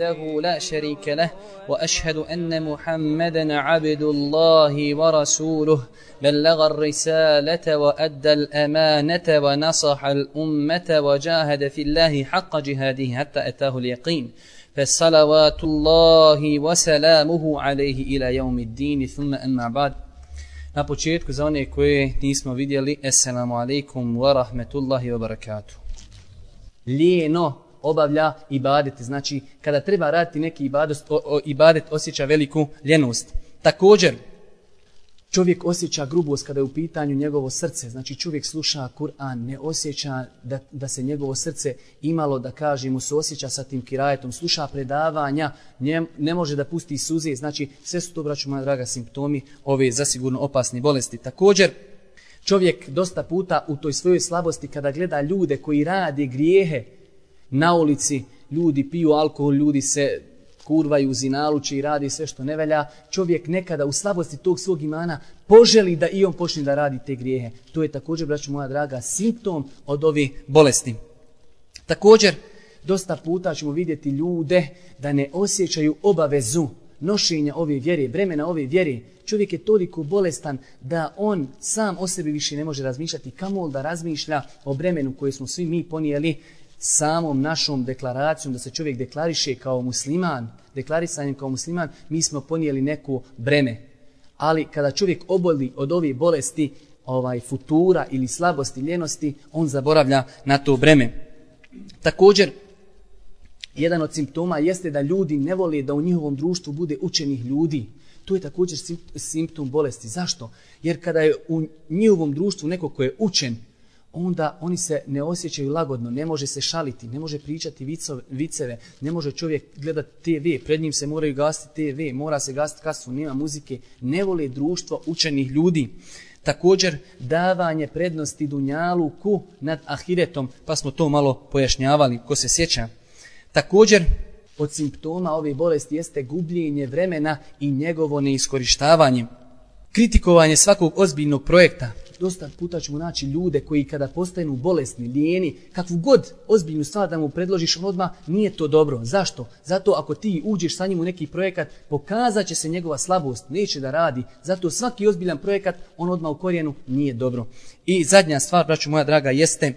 وحده لا شريك له وأشهد أن محمدا عبد الله ورسوله بلغ الرسالة وأدى الأمانة ونصح الأمة وجاهد في الله حق جهاده حتى أتاه اليقين فالصلوات الله وسلامه عليه إلى يوم الدين ثم أما بعد Na početku za one koje nismo vidjeli, assalamu alaikum wa rahmetullahi wa barakatuh. Lijeno obavlja ibadet. Znači, kada treba raditi neki ibadet, o, osjeća veliku ljenost. Također, čovjek osjeća grubost kada je u pitanju njegovo srce. Znači, čovjek sluša Kur'an, ne osjeća da, da, se njegovo srce imalo, da kaže mu se osjeća sa tim kirajetom, sluša predavanja, ne može da pusti suze. Znači, sve su to, braću moja draga, simptomi ove zasigurno opasne bolesti. Također, Čovjek dosta puta u toj svojoj slabosti kada gleda ljude koji rade grijehe, na ulici, ljudi piju alkohol, ljudi se kurvaju, zinaluči i radi sve što ne velja, čovjek nekada u slabosti tog svog imana poželi da i on počne da radi te grijehe. To je također, braću moja draga, simptom od ovih bolesti. Također, dosta puta ćemo vidjeti ljude da ne osjećaju obavezu nošenja ove vjere, vremena ove vjere. Čovjek je toliko bolestan da on sam o sebi više ne može razmišljati, kamol da razmišlja o bremenu koje smo svi mi ponijeli samom našom deklaracijom, da se čovjek deklariše kao musliman, deklarisanjem kao musliman, mi smo ponijeli neko breme. Ali kada čovjek oboli od ove bolesti, ovaj futura ili slabosti, ljenosti, on zaboravlja na to breme. Također, jedan od simptoma jeste da ljudi ne vole da u njihovom društvu bude učenih ljudi. To je također simptom bolesti. Zašto? Jer kada je u njihovom društvu neko ko je učen, onda oni se ne osjećaju lagodno, ne može se šaliti, ne može pričati viceve, ne može čovjek gledati TV, pred njim se moraju gasiti TV, mora se gasiti kasu, nema muzike, ne vole društvo učenih ljudi. Također davanje prednosti ku nad Ahiretom, pa smo to malo pojašnjavali, ko se sjeća. Također od simptoma ove bolesti jeste gubljenje vremena i njegovo neiskorištavanje kritikovanje svakog ozbiljnog projekta. Dosta puta ćemo naći ljude koji kada postanu bolesni, lijeni, kakvu god ozbiljnu stvar da mu predložiš, on odmah nije to dobro. Zašto? Zato ako ti uđeš sa njim u neki projekat, pokazat će se njegova slabost, neće da radi. Zato svaki ozbiljan projekat, on odmah u korijenu nije dobro. I zadnja stvar, braću moja draga, jeste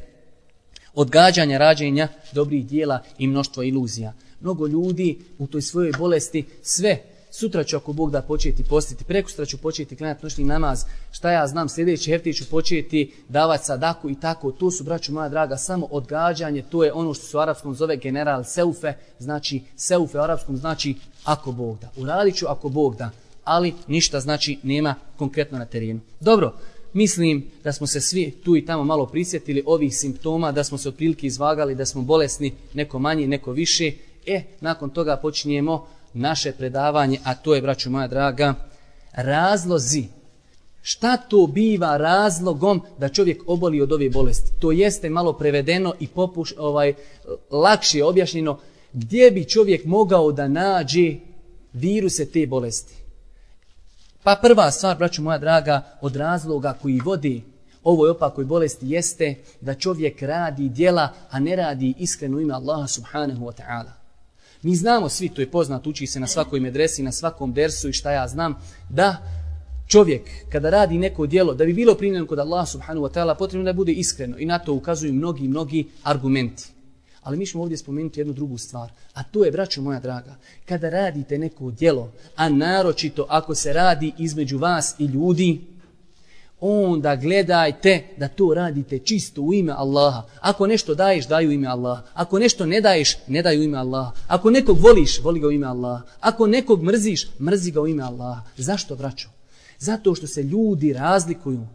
odgađanje rađenja dobrih dijela i mnoštvo iluzija. Mnogo ljudi u toj svojoj bolesti sve sutra ću ako Bog da početi postiti, sutra ću početi klanjati noćni namaz, šta ja znam, sljedeći hefti ću početi davati sadaku i tako. To su, braću moja draga, samo odgađanje, to je ono što se u arapskom zove general seufe, znači seufe u arapskom znači ako Bog da. Uradit ću ako Bog da, ali ništa znači nema konkretno na terenu. Dobro, Mislim da smo se svi tu i tamo malo prisjetili ovih simptoma, da smo se otprilike izvagali, da smo bolesni, neko manji, neko više. E, nakon toga počinjemo naše predavanje, a to je, braću moja draga, razlozi. Šta to biva razlogom da čovjek oboli od ove bolesti? To jeste malo prevedeno i popuš, ovaj, lakše objašnjeno gdje bi čovjek mogao da nađe viruse te bolesti. Pa prva stvar, braću moja draga, od razloga koji vodi ovoj opakoj bolesti jeste da čovjek radi djela, a ne radi iskreno ime Allaha subhanahu wa ta'ala. Mi znamo svi, to je poznat, uči se na svakoj medresi, na svakom dersu i šta ja znam, da čovjek kada radi neko djelo, da bi bilo primljeno kod Allah subhanahu wa ta'ala, potrebno da bude iskreno i na to ukazuju mnogi, mnogi argumenti. Ali mi ćemo ovdje spomenuti jednu drugu stvar, a to je, braćo moja draga, kada radite neko djelo, a naročito ako se radi između vas i ljudi, onda gledajte da to radite čisto u ime Allaha. Ako nešto daješ, daj u ime Allaha. Ako nešto ne daješ, ne daj u ime Allaha. Ako nekog voliš, voli ga u ime Allaha. Ako nekog mrziš, mrzi ga u ime Allaha. Zašto, braćo? Zato što se ljudi razlikuju.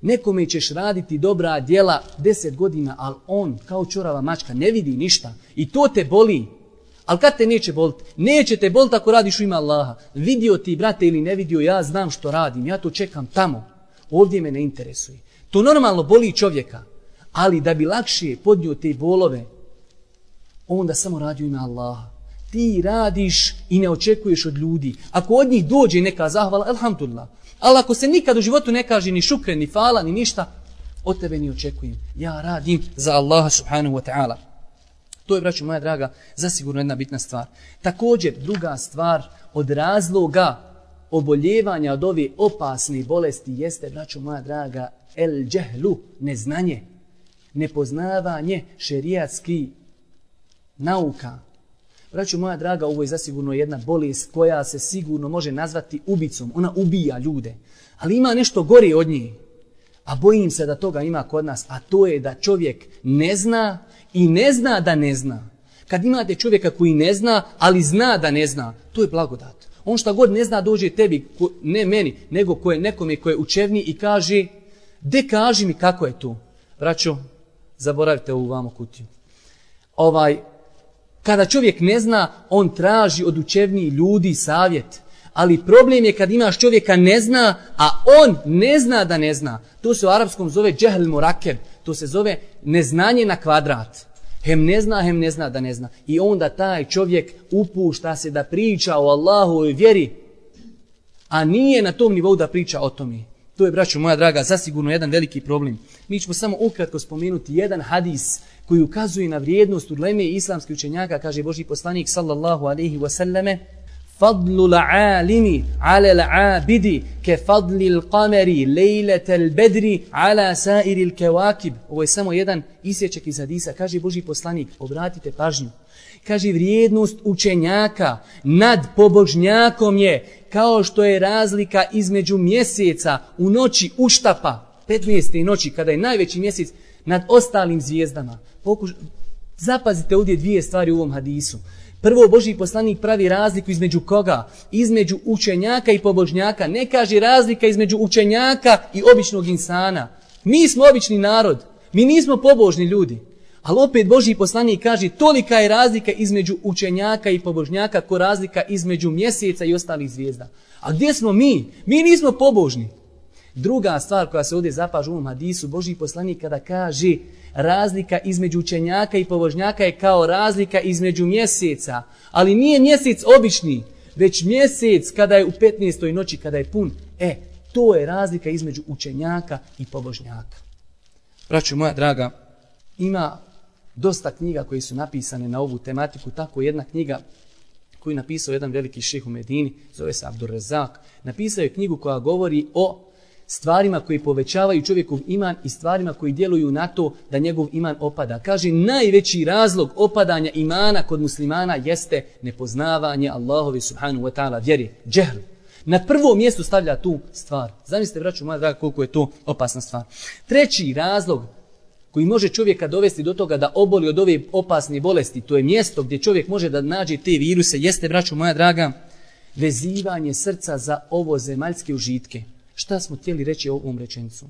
Nekome ćeš raditi dobra djela deset godina, ali on, kao čorava mačka, ne vidi ništa. I to te boli. Ali kad te neće boliti? Neće te boliti ako radiš u ime Allaha. Vidio ti, brate, ili ne vidio, ja znam što radim. Ja to čekam tamo ovdje me ne interesuje. To normalno boli čovjeka, ali da bi lakše podnio te bolove, onda samo radi u ime Allaha. Ti radiš i ne očekuješ od ljudi. Ako od njih dođe neka zahvala, elhamdulillah. Ali ako se nikad u životu ne kaže ni šukre, ni fala, ni ništa, od tebe ni očekujem. Ja radim za Allaha subhanahu wa ta'ala. To je, braću moja draga, zasigurno jedna bitna stvar. Također, druga stvar od razloga oboljevanja od ove opasnih bolesti jeste, braću moja draga, el džehlu, neznanje, nepoznavanje šerijatski nauka. Braću moja draga, ovo je zasigurno jedna bolest koja se sigurno može nazvati ubicom. Ona ubija ljude. Ali ima nešto gori od nje. A bojim se da toga ima kod nas. A to je da čovjek ne zna i ne zna da ne zna. Kad imate čovjeka koji ne zna, ali zna da ne zna, to je blagodat. On šta god ne zna dođe tebi, ne meni, nego koje je koje je učevni i kaže, de kaži mi kako je to. Braćo, zaboravite ovu vamo kutiju. Ovaj, kada čovjek ne zna, on traži od učevni ljudi savjet. Ali problem je kad imaš čovjeka ne zna, a on ne zna da ne zna. To se u arapskom zove džehl moraker. To se zove neznanje na kvadrat. Hem ne zna, hem ne zna da ne zna. I onda taj čovjek upušta se da priča o Allahu i vjeri, a nije na tom nivou da priča o tome. To je, braćo moja draga, zasigurno jedan veliki problem. Mi ćemo samo ukratko spomenuti jedan hadis koji ukazuje na vrijednost uleme islamskih učenjaka, kaže Boži poslanik sallallahu alaihi wasallame, Fadlu ke ale على ke fadli l'kameri lejlete l'bedri ala sairi l'kevakib. Ovo je samo jedan isječak iz hadisa. Kaže Boži poslanik, obratite pažnju. Kaže vrijednost učenjaka nad pobožnjakom je kao što je razlika između mjeseca u noći uštapa 15. noći kada je najveći mjesec nad ostalim zvijezdama. Zapazite ovdje dvije stvari u ovom hadisu. Prvo, Boži poslanik pravi razliku između koga? Između učenjaka i pobožnjaka. Ne kaže razlika između učenjaka i običnog insana. Mi smo obični narod. Mi nismo pobožni ljudi. Ali opet Boži poslanik kaže tolika je razlika između učenjaka i pobožnjaka ko razlika između mjeseca i ostalih zvijezda. A gdje smo mi? Mi nismo pobožni. Druga stvar koja se ovdje zapaža u ovom hadisu, Boži poslanik kada kaže Razlika između učenjaka i pobožnjaka je kao razlika između mjeseca. Ali nije mjesec obični, već mjesec kada je u 15. noći, kada je pun. E, to je razlika između učenjaka i pobožnjaka. Braću moja draga, ima dosta knjiga koje su napisane na ovu tematiku. Tako jedna knjiga koju je napisao jedan veliki ših u Medini, zove se Rezak, Napisao je knjigu koja govori o stvarima koji povećavaju čovjekov iman i stvarima koji djeluju na to da njegov iman opada. Kaže, najveći razlog opadanja imana kod muslimana jeste nepoznavanje Allahove subhanahu wa ta'ala vjeri, džehl. Na prvo mjesto stavlja tu stvar. Zamislite, vraću moja draga, koliko je to opasna stvar. Treći razlog koji može čovjeka dovesti do toga da oboli od ove opasne bolesti, to je mjesto gdje čovjek može da nađe te viruse, jeste, vraću moja draga, vezivanje srca za ovo zemaljske užitke. Šta smo htjeli reći ovom rečenicom?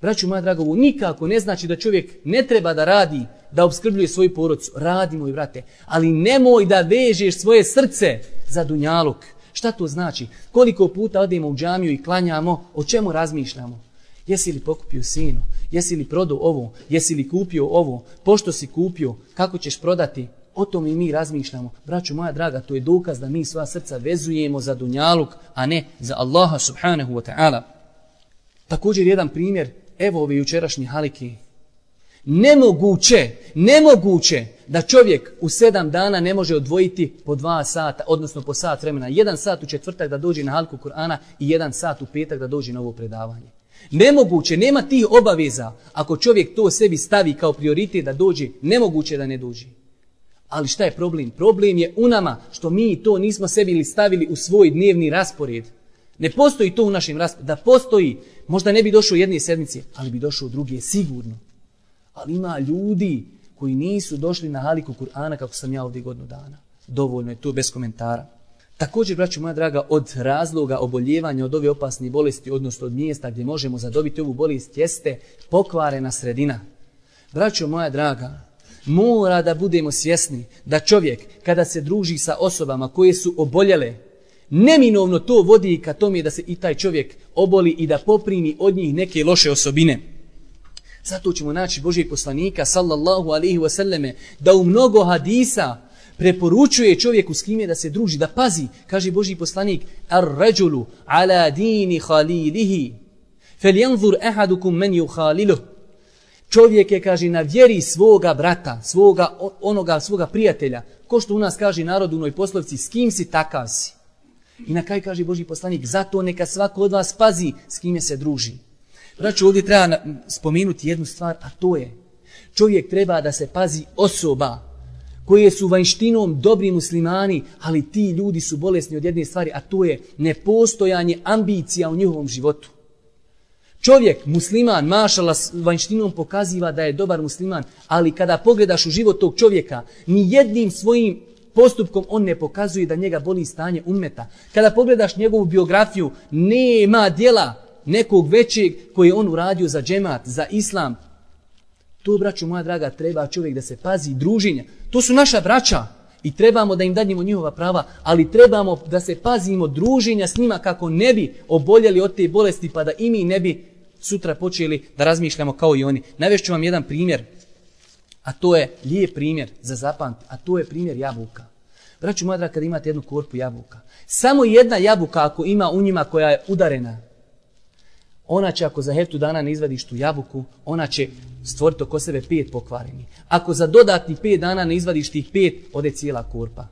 Braću moja ovo nikako ne znači da čovjek ne treba da radi, da obskrbljuje svoju porodicu. Radimo i brate, ali nemoj da vežeš svoje srce za dunjalog. Šta to znači? Koliko puta odemo u džamiju i klanjamo, o čemu razmišljamo? Jesi li pokupio sinu, Jesi li prodao ovo? Jesi li kupio ovo? Pošto si kupio? Kako ćeš prodati? O tom i mi razmišljamo. Braću moja draga, to je dokaz da mi sva srca vezujemo za dunjaluk, a ne za Allaha subhanahu wa ta'ala. Također jedan primjer, evo ovi jučerašnji haliki. Nemoguće, nemoguće da čovjek u sedam dana ne može odvojiti po dva sata, odnosno po sat vremena. Jedan sat u četvrtak da dođe na halku Kur'ana i jedan sat u petak da dođe na ovo predavanje. Nemoguće, nema tih obaveza ako čovjek to sebi stavi kao prioritet da dođe, nemoguće da ne dođe. Ali šta je problem? Problem je u nama što mi to nismo sebi ili stavili u svoj dnevni raspored. Ne postoji to u našem rasporedu. Da postoji, Možda ne bi došao u jedne sedmice, ali bi došao u druge, sigurno. Ali ima ljudi koji nisu došli na haliku Kur'ana kako sam ja ovdje godinu dana. Dovoljno je to, bez komentara. Također, braću moja draga, od razloga oboljevanja od ove opasne bolesti, odnosno od mjesta gdje možemo zadobiti ovu bolest, jeste pokvarena sredina. Braćo moja draga, mora da budemo svjesni da čovjek kada se druži sa osobama koje su oboljele, neminovno to vodi ka tome da se i taj čovjek oboli i da poprimi od njih neke loše osobine. Zato ćemo naći Božijeg poslanika, sallallahu alaihi wasallame, da u mnogo hadisa preporučuje čovjeku s kime da se druži, da pazi, kaže Božji poslanik, ar ređulu ala dini halilihi, fel janzur ehadukum men Čovjek je, kaže, na vjeri svoga brata, svoga, onoga, svoga prijatelja. Ko što u nas kaže narod u noj poslovci, s kim si takav si. I na kraju kaže Boži poslanik, zato neka svako od vas pazi s kime se druži. Znači ovdje treba spomenuti jednu stvar, a to je čovjek treba da se pazi osoba koje su vanjštinom dobri muslimani, ali ti ljudi su bolesni od jedne stvari, a to je nepostojanje ambicija u njihovom životu. Čovjek, musliman, mašala s vanjštinom pokaziva da je dobar musliman, ali kada pogledaš u život tog čovjeka, ni jednim svojim postupkom on ne pokazuje da njega boli stanje umeta. Kada pogledaš njegovu biografiju, nema djela nekog većeg koji je on uradio za džemat, za islam. Tu, braću moja draga, treba čovjek da se pazi druženja. To su naša braća i trebamo da im dajemo njihova prava, ali trebamo da se pazimo druženja s njima kako ne bi oboljeli od te bolesti pa da i mi ne bi sutra počeli da razmišljamo kao i oni. Navešću vam jedan primjer a to je lijep primjer za zapamt. a to je primjer jabuka. Braću moja kada imate jednu korpu jabuka, samo jedna jabuka ako ima u njima koja je udarena, ona će ako za hertu dana ne izvadiš tu jabuku, ona će stvoriti oko sebe pet pokvareni. Ako za dodatni pet dana ne izvadiš tih pet, ode cijela korpa.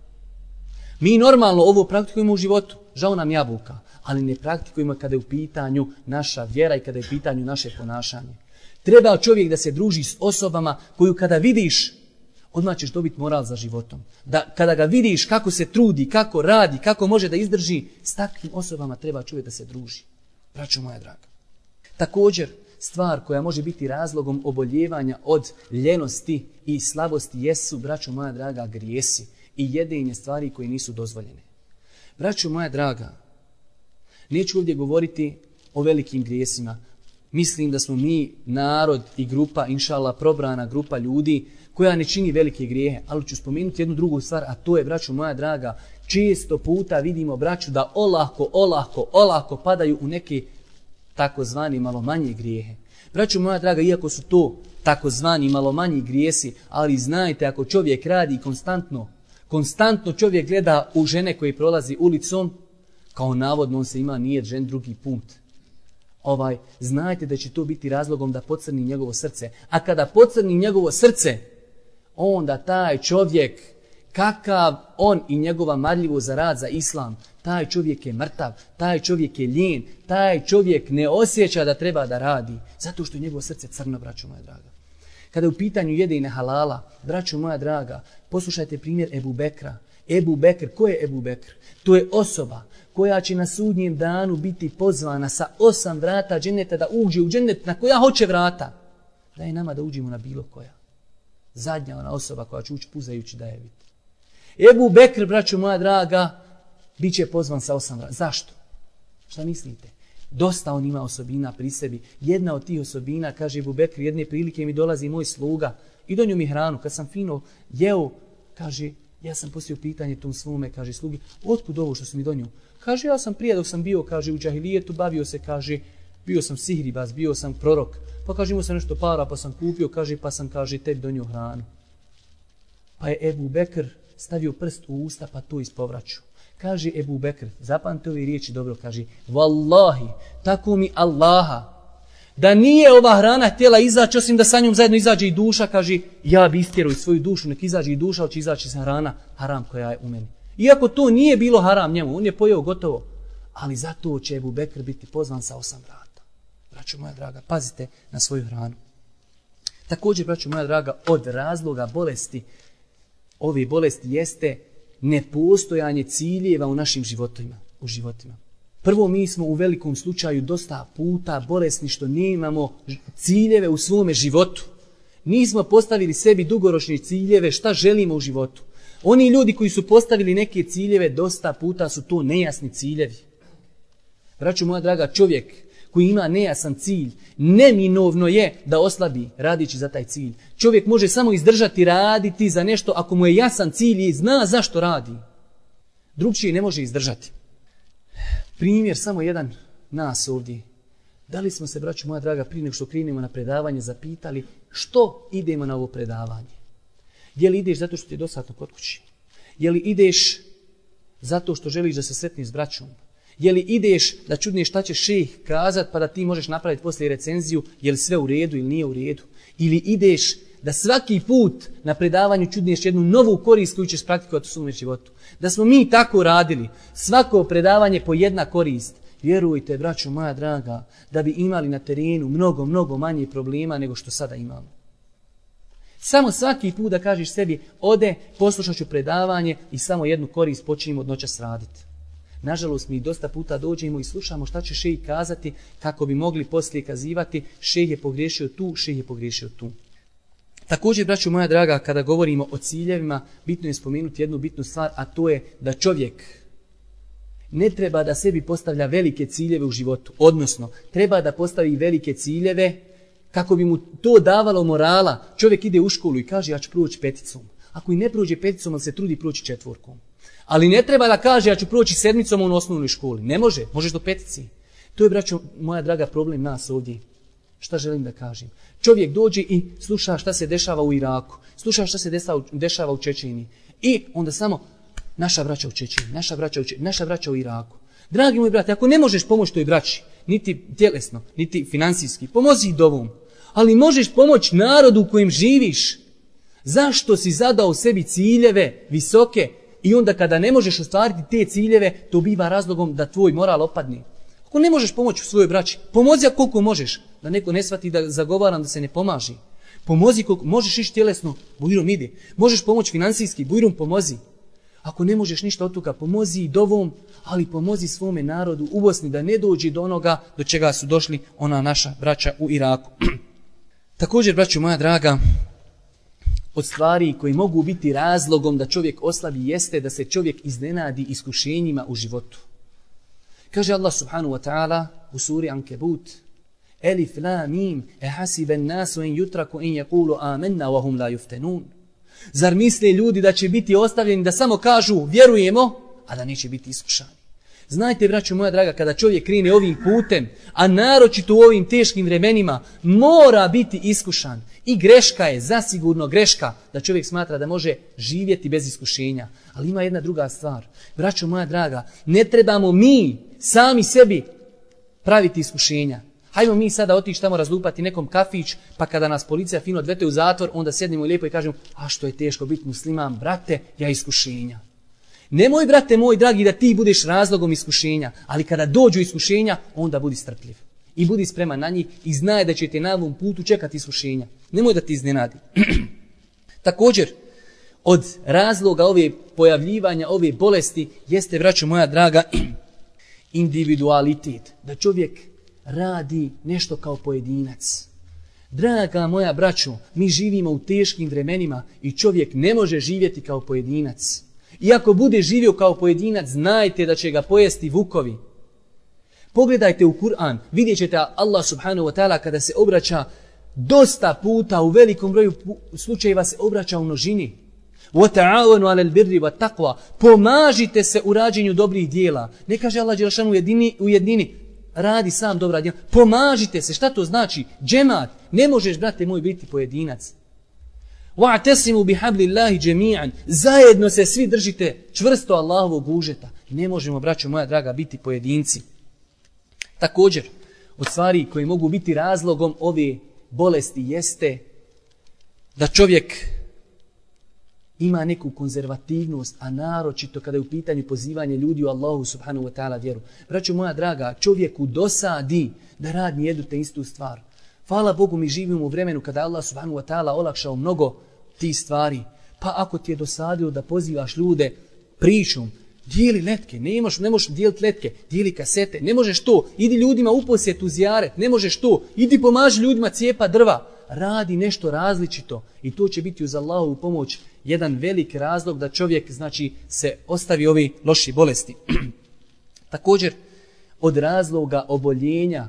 Mi normalno ovo praktikujemo u životu, žao nam jabuka, ali ne praktikujemo kada je u pitanju naša vjera i kada je u pitanju naše ponašanje. Treba čovjek da se druži s osobama koju kada vidiš, odmah ćeš dobiti moral za životom. Da, kada ga vidiš kako se trudi, kako radi, kako može da izdrži, s takvim osobama treba čovjek da se druži. Braćo moja draga. Također, stvar koja može biti razlogom oboljevanja od ljenosti i slabosti jesu, braćo moja draga, grijesi i jedinje stvari koje nisu dozvoljene. Braćo moja draga, neću ovdje govoriti o velikim grijesima, Mislim da smo mi narod i grupa, inšala, probrana grupa ljudi koja ne čini velike grijehe. Ali ću spomenuti jednu drugu stvar, a to je, braću moja draga, često puta vidimo, braću, da olako, olako, olako padaju u neke takozvani malo manje grijehe. Braćo moja draga, iako su to takozvani malo manji grijesi, ali znajte, ako čovjek radi konstantno, konstantno čovjek gleda u žene koje prolazi ulicom, kao navodno on se ima nije žen drugi put ovaj, znajte da će to biti razlogom da pocrni njegovo srce. A kada pocrni njegovo srce, onda taj čovjek, kakav on i njegova marljivost za rad za islam, taj čovjek je mrtav, taj čovjek je ljen, taj čovjek ne osjeća da treba da radi, zato što je njegovo srce crno, braćo moja draga. Kada je u pitanju jede i halala, braćo moja draga, poslušajte primjer Ebu Bekra. Ebu Bekr, ko je Ebu Bekr? To je osoba koja će na sudnjem danu biti pozvana sa osam vrata dženeta da uđe u dženet na koja hoće vrata. Da je nama da uđemo na bilo koja. Zadnja ona osoba koja će ući puzajući vidi. Ebu Bekr, braću moja draga, bit će pozvan sa osam vrata. Zašto? Šta mislite? Dosta on ima osobina pri sebi. Jedna od tih osobina, kaže Ebu Bekr, jedne prilike mi dolazi moj sluga i nju mi hranu. Kad sam fino jeo, kaže, ja sam postavio pitanje tom svome, kaže slugi, otkud ovo što si mi donio? Kaže, ja sam prije dok sam bio, kaže, u džahilijetu, bavio se, kaže, bio sam sihribas, bio sam prorok, pa kaže, imao sam nešto para, pa sam kupio, kaže, pa sam, kaže, tebi donio hranu. Pa je Ebu Bekr stavio prst u usta, pa to ispovraću. Kaže Ebu Bekr, zapamte ove riječi dobro, kaže, Wallahi, tako mi Allaha, da nije ova hrana htjela izaći, osim da sa njom zajedno izađe i duša, kaže, ja bi i svoju dušu, nek izađe i duša, ali će izaći sa hrana, haram koja je u meni. Iako to nije bilo haram njemu, on je pojeo gotovo, ali zato će Ebu Bekr biti pozvan sa osam vrata. Braću moja draga, pazite na svoju hranu. Također, braću moja draga, od razloga bolesti, ove bolesti jeste nepostojanje ciljeva u našim životima, u životima. Prvo, mi smo u velikom slučaju dosta puta bolesni što imamo ciljeve u svome životu. Nismo postavili sebi dugoročne ciljeve šta želimo u životu. Oni ljudi koji su postavili neke ciljeve, dosta puta su to nejasni ciljevi. Vraću moja draga, čovjek koji ima nejasan cilj, neminovno je da oslabi radići za taj cilj. Čovjek može samo izdržati raditi za nešto ako mu je jasan cilj i zna zašto radi. Drugčiji ne može izdržati. Primjer, samo jedan nas ovdje. Da li smo se, braću moja draga, prije nego što krenemo na predavanje, zapitali što idemo na ovo predavanje? Je li ideš zato što ti je dosadno kod kući? Je li ideš zato što želiš da se sretni s braćom? Je li ideš da čudneš šta će ših kazat pa da ti možeš napraviti poslije recenziju je li sve u redu ili nije u redu? Ili ideš da svaki put na predavanju čudniješ jednu novu korist koju ćeš praktikovati u svom životu. Da smo mi tako radili. Svako predavanje po jedna korist. Vjerujte, braćo moja draga, da bi imali na terenu mnogo, mnogo manje problema nego što sada imamo. Samo svaki put da kažeš sebi, ode, poslušat ću predavanje i samo jednu korist počinjemo od noća raditi. Nažalost, mi dosta puta dođemo i slušamo šta će šeji kazati kako bi mogli poslije kazivati šeji je pogriješio tu, šeji je pogriješio tu. Također, braću moja draga, kada govorimo o ciljevima, bitno je spomenuti jednu bitnu stvar, a to je da čovjek ne treba da sebi postavlja velike ciljeve u životu. Odnosno, treba da postavi velike ciljeve kako bi mu to davalo morala. Čovjek ide u školu i kaže ja ću proći peticom. Ako i ne prođe peticom, ali se trudi proći četvorkom. Ali ne treba da kaže ja ću proći sedmicom u osnovnoj školi. Ne može, možeš do petici. To je, braćo moja draga, problem nas ovdje. Šta želim da kažem? Čovjek dođe i sluša šta se dešava u Iraku, sluša šta se dešava u Čečini. I onda samo naša vraća u Čečini, naša vraća u, Čečini, naša vraća u Iraku. Dragi moj brate, ako ne možeš pomoći toj braći, niti tjelesno, niti financijski, pomozi dovom. Ali možeš pomoći narodu u kojem živiš. Zašto si zadao sebi ciljeve visoke i onda kada ne možeš ostvariti te ciljeve, to biva razlogom da tvoj moral opadne. Ako ne možeš pomoći svojoj braći, pomozi koliko možeš. Da neko ne shvati da zagovaram da se ne pomaži. Pomozi koliko možeš ići tjelesno, bujrom ide. Možeš pomoći financijski, bujrom pomozi. Ako ne možeš ništa od toga, pomozi i dovom, ali pomozi svome narodu u Bosni da ne dođi do onoga do čega su došli ona naša braća u Iraku. Također, braću moja draga, od stvari koji mogu biti razlogom da čovjek oslabi jeste da se čovjek iznenadi iskušenjima u životu. Kaže Allah subhanahu wa ta'ala u suri Ankebut Elif e la mim ehasibe nasu en jutraku en jakulu amenna wahum la juftenun. Zar misle ljudi da će biti ostavljeni da samo kažu vjerujemo, a da neće biti iskušani? Znajte, braću moja draga, kada čovjek krene ovim putem, a naročito u ovim teškim vremenima, mora biti iskušan. I greška je, zasigurno greška, da čovjek smatra da može živjeti bez iskušenja. Ali ima jedna druga stvar. Braću moja draga, ne trebamo mi sami sebi praviti iskušenja. Hajmo mi sada otići tamo razlupati nekom kafić, pa kada nas policija fino odvete u zatvor, onda sjednemo lijepo i kažemo, a što je teško biti musliman, brate, ja iskušenja. Nemoj, brate moj dragi, da ti budeš razlogom iskušenja, ali kada dođu iskušenja, onda budi strpljiv. I budi spreman na njih i znaj da će te na ovom putu čekati iskušenja. Nemoj da ti iznenadi. Također, od razloga ove pojavljivanja, ove bolesti, jeste, braćo moja draga, individualitet. Da čovjek radi nešto kao pojedinac. Draga moja braćo, mi živimo u teškim vremenima i čovjek ne može živjeti kao pojedinac ako bude živio kao pojedinac, znajte da će ga pojesti vukovi. Pogledajte u Kur'an, vidjet ćete Allah subhanahu wa ta'ala kada se obraća dosta puta, u velikom broju slučajeva se obraća u množini. وَتَعَوَنُوا عَلَى الْبِرِّ Pomažite se u rađenju dobrih dijela. Ne kaže Allah Đelšanu u jednini, radi sam dobra djela. Pomažite se, šta to znači? Džemat, ne možeš, brate moj, biti pojedinac. Wa'tasimu bihablillahi jami'an. Zajedno se svi držite čvrsto Allahovog užeta. ne možemo, braćo moja draga, biti pojedinci. Također, od stvari koje mogu biti razlogom ove bolesti jeste da čovjek ima neku konzervativnost, a naročito kada je u pitanju pozivanje ljudi u Allahu subhanahu wa ta'ala vjeru. Braćo moja draga, čovjeku dosadi da radi jednu te istu stvar. Hvala Bogu mi živimo u vremenu kada Allah subhanahu wa ta'ala olakšao mnogo ti stvari. Pa ako ti je dosadio da pozivaš ljude pričom, dijeli letke, ne, ne možeš dijeliti letke, dijeli kasete, ne možeš to, idi ljudima u posjetu zjaret, ne možeš to, idi pomaži ljudima cijepa drva, radi nešto različito i to će biti uz Allahovu pomoć jedan velik razlog da čovjek znači se ostavi ovi loši bolesti. Također, od razloga oboljenja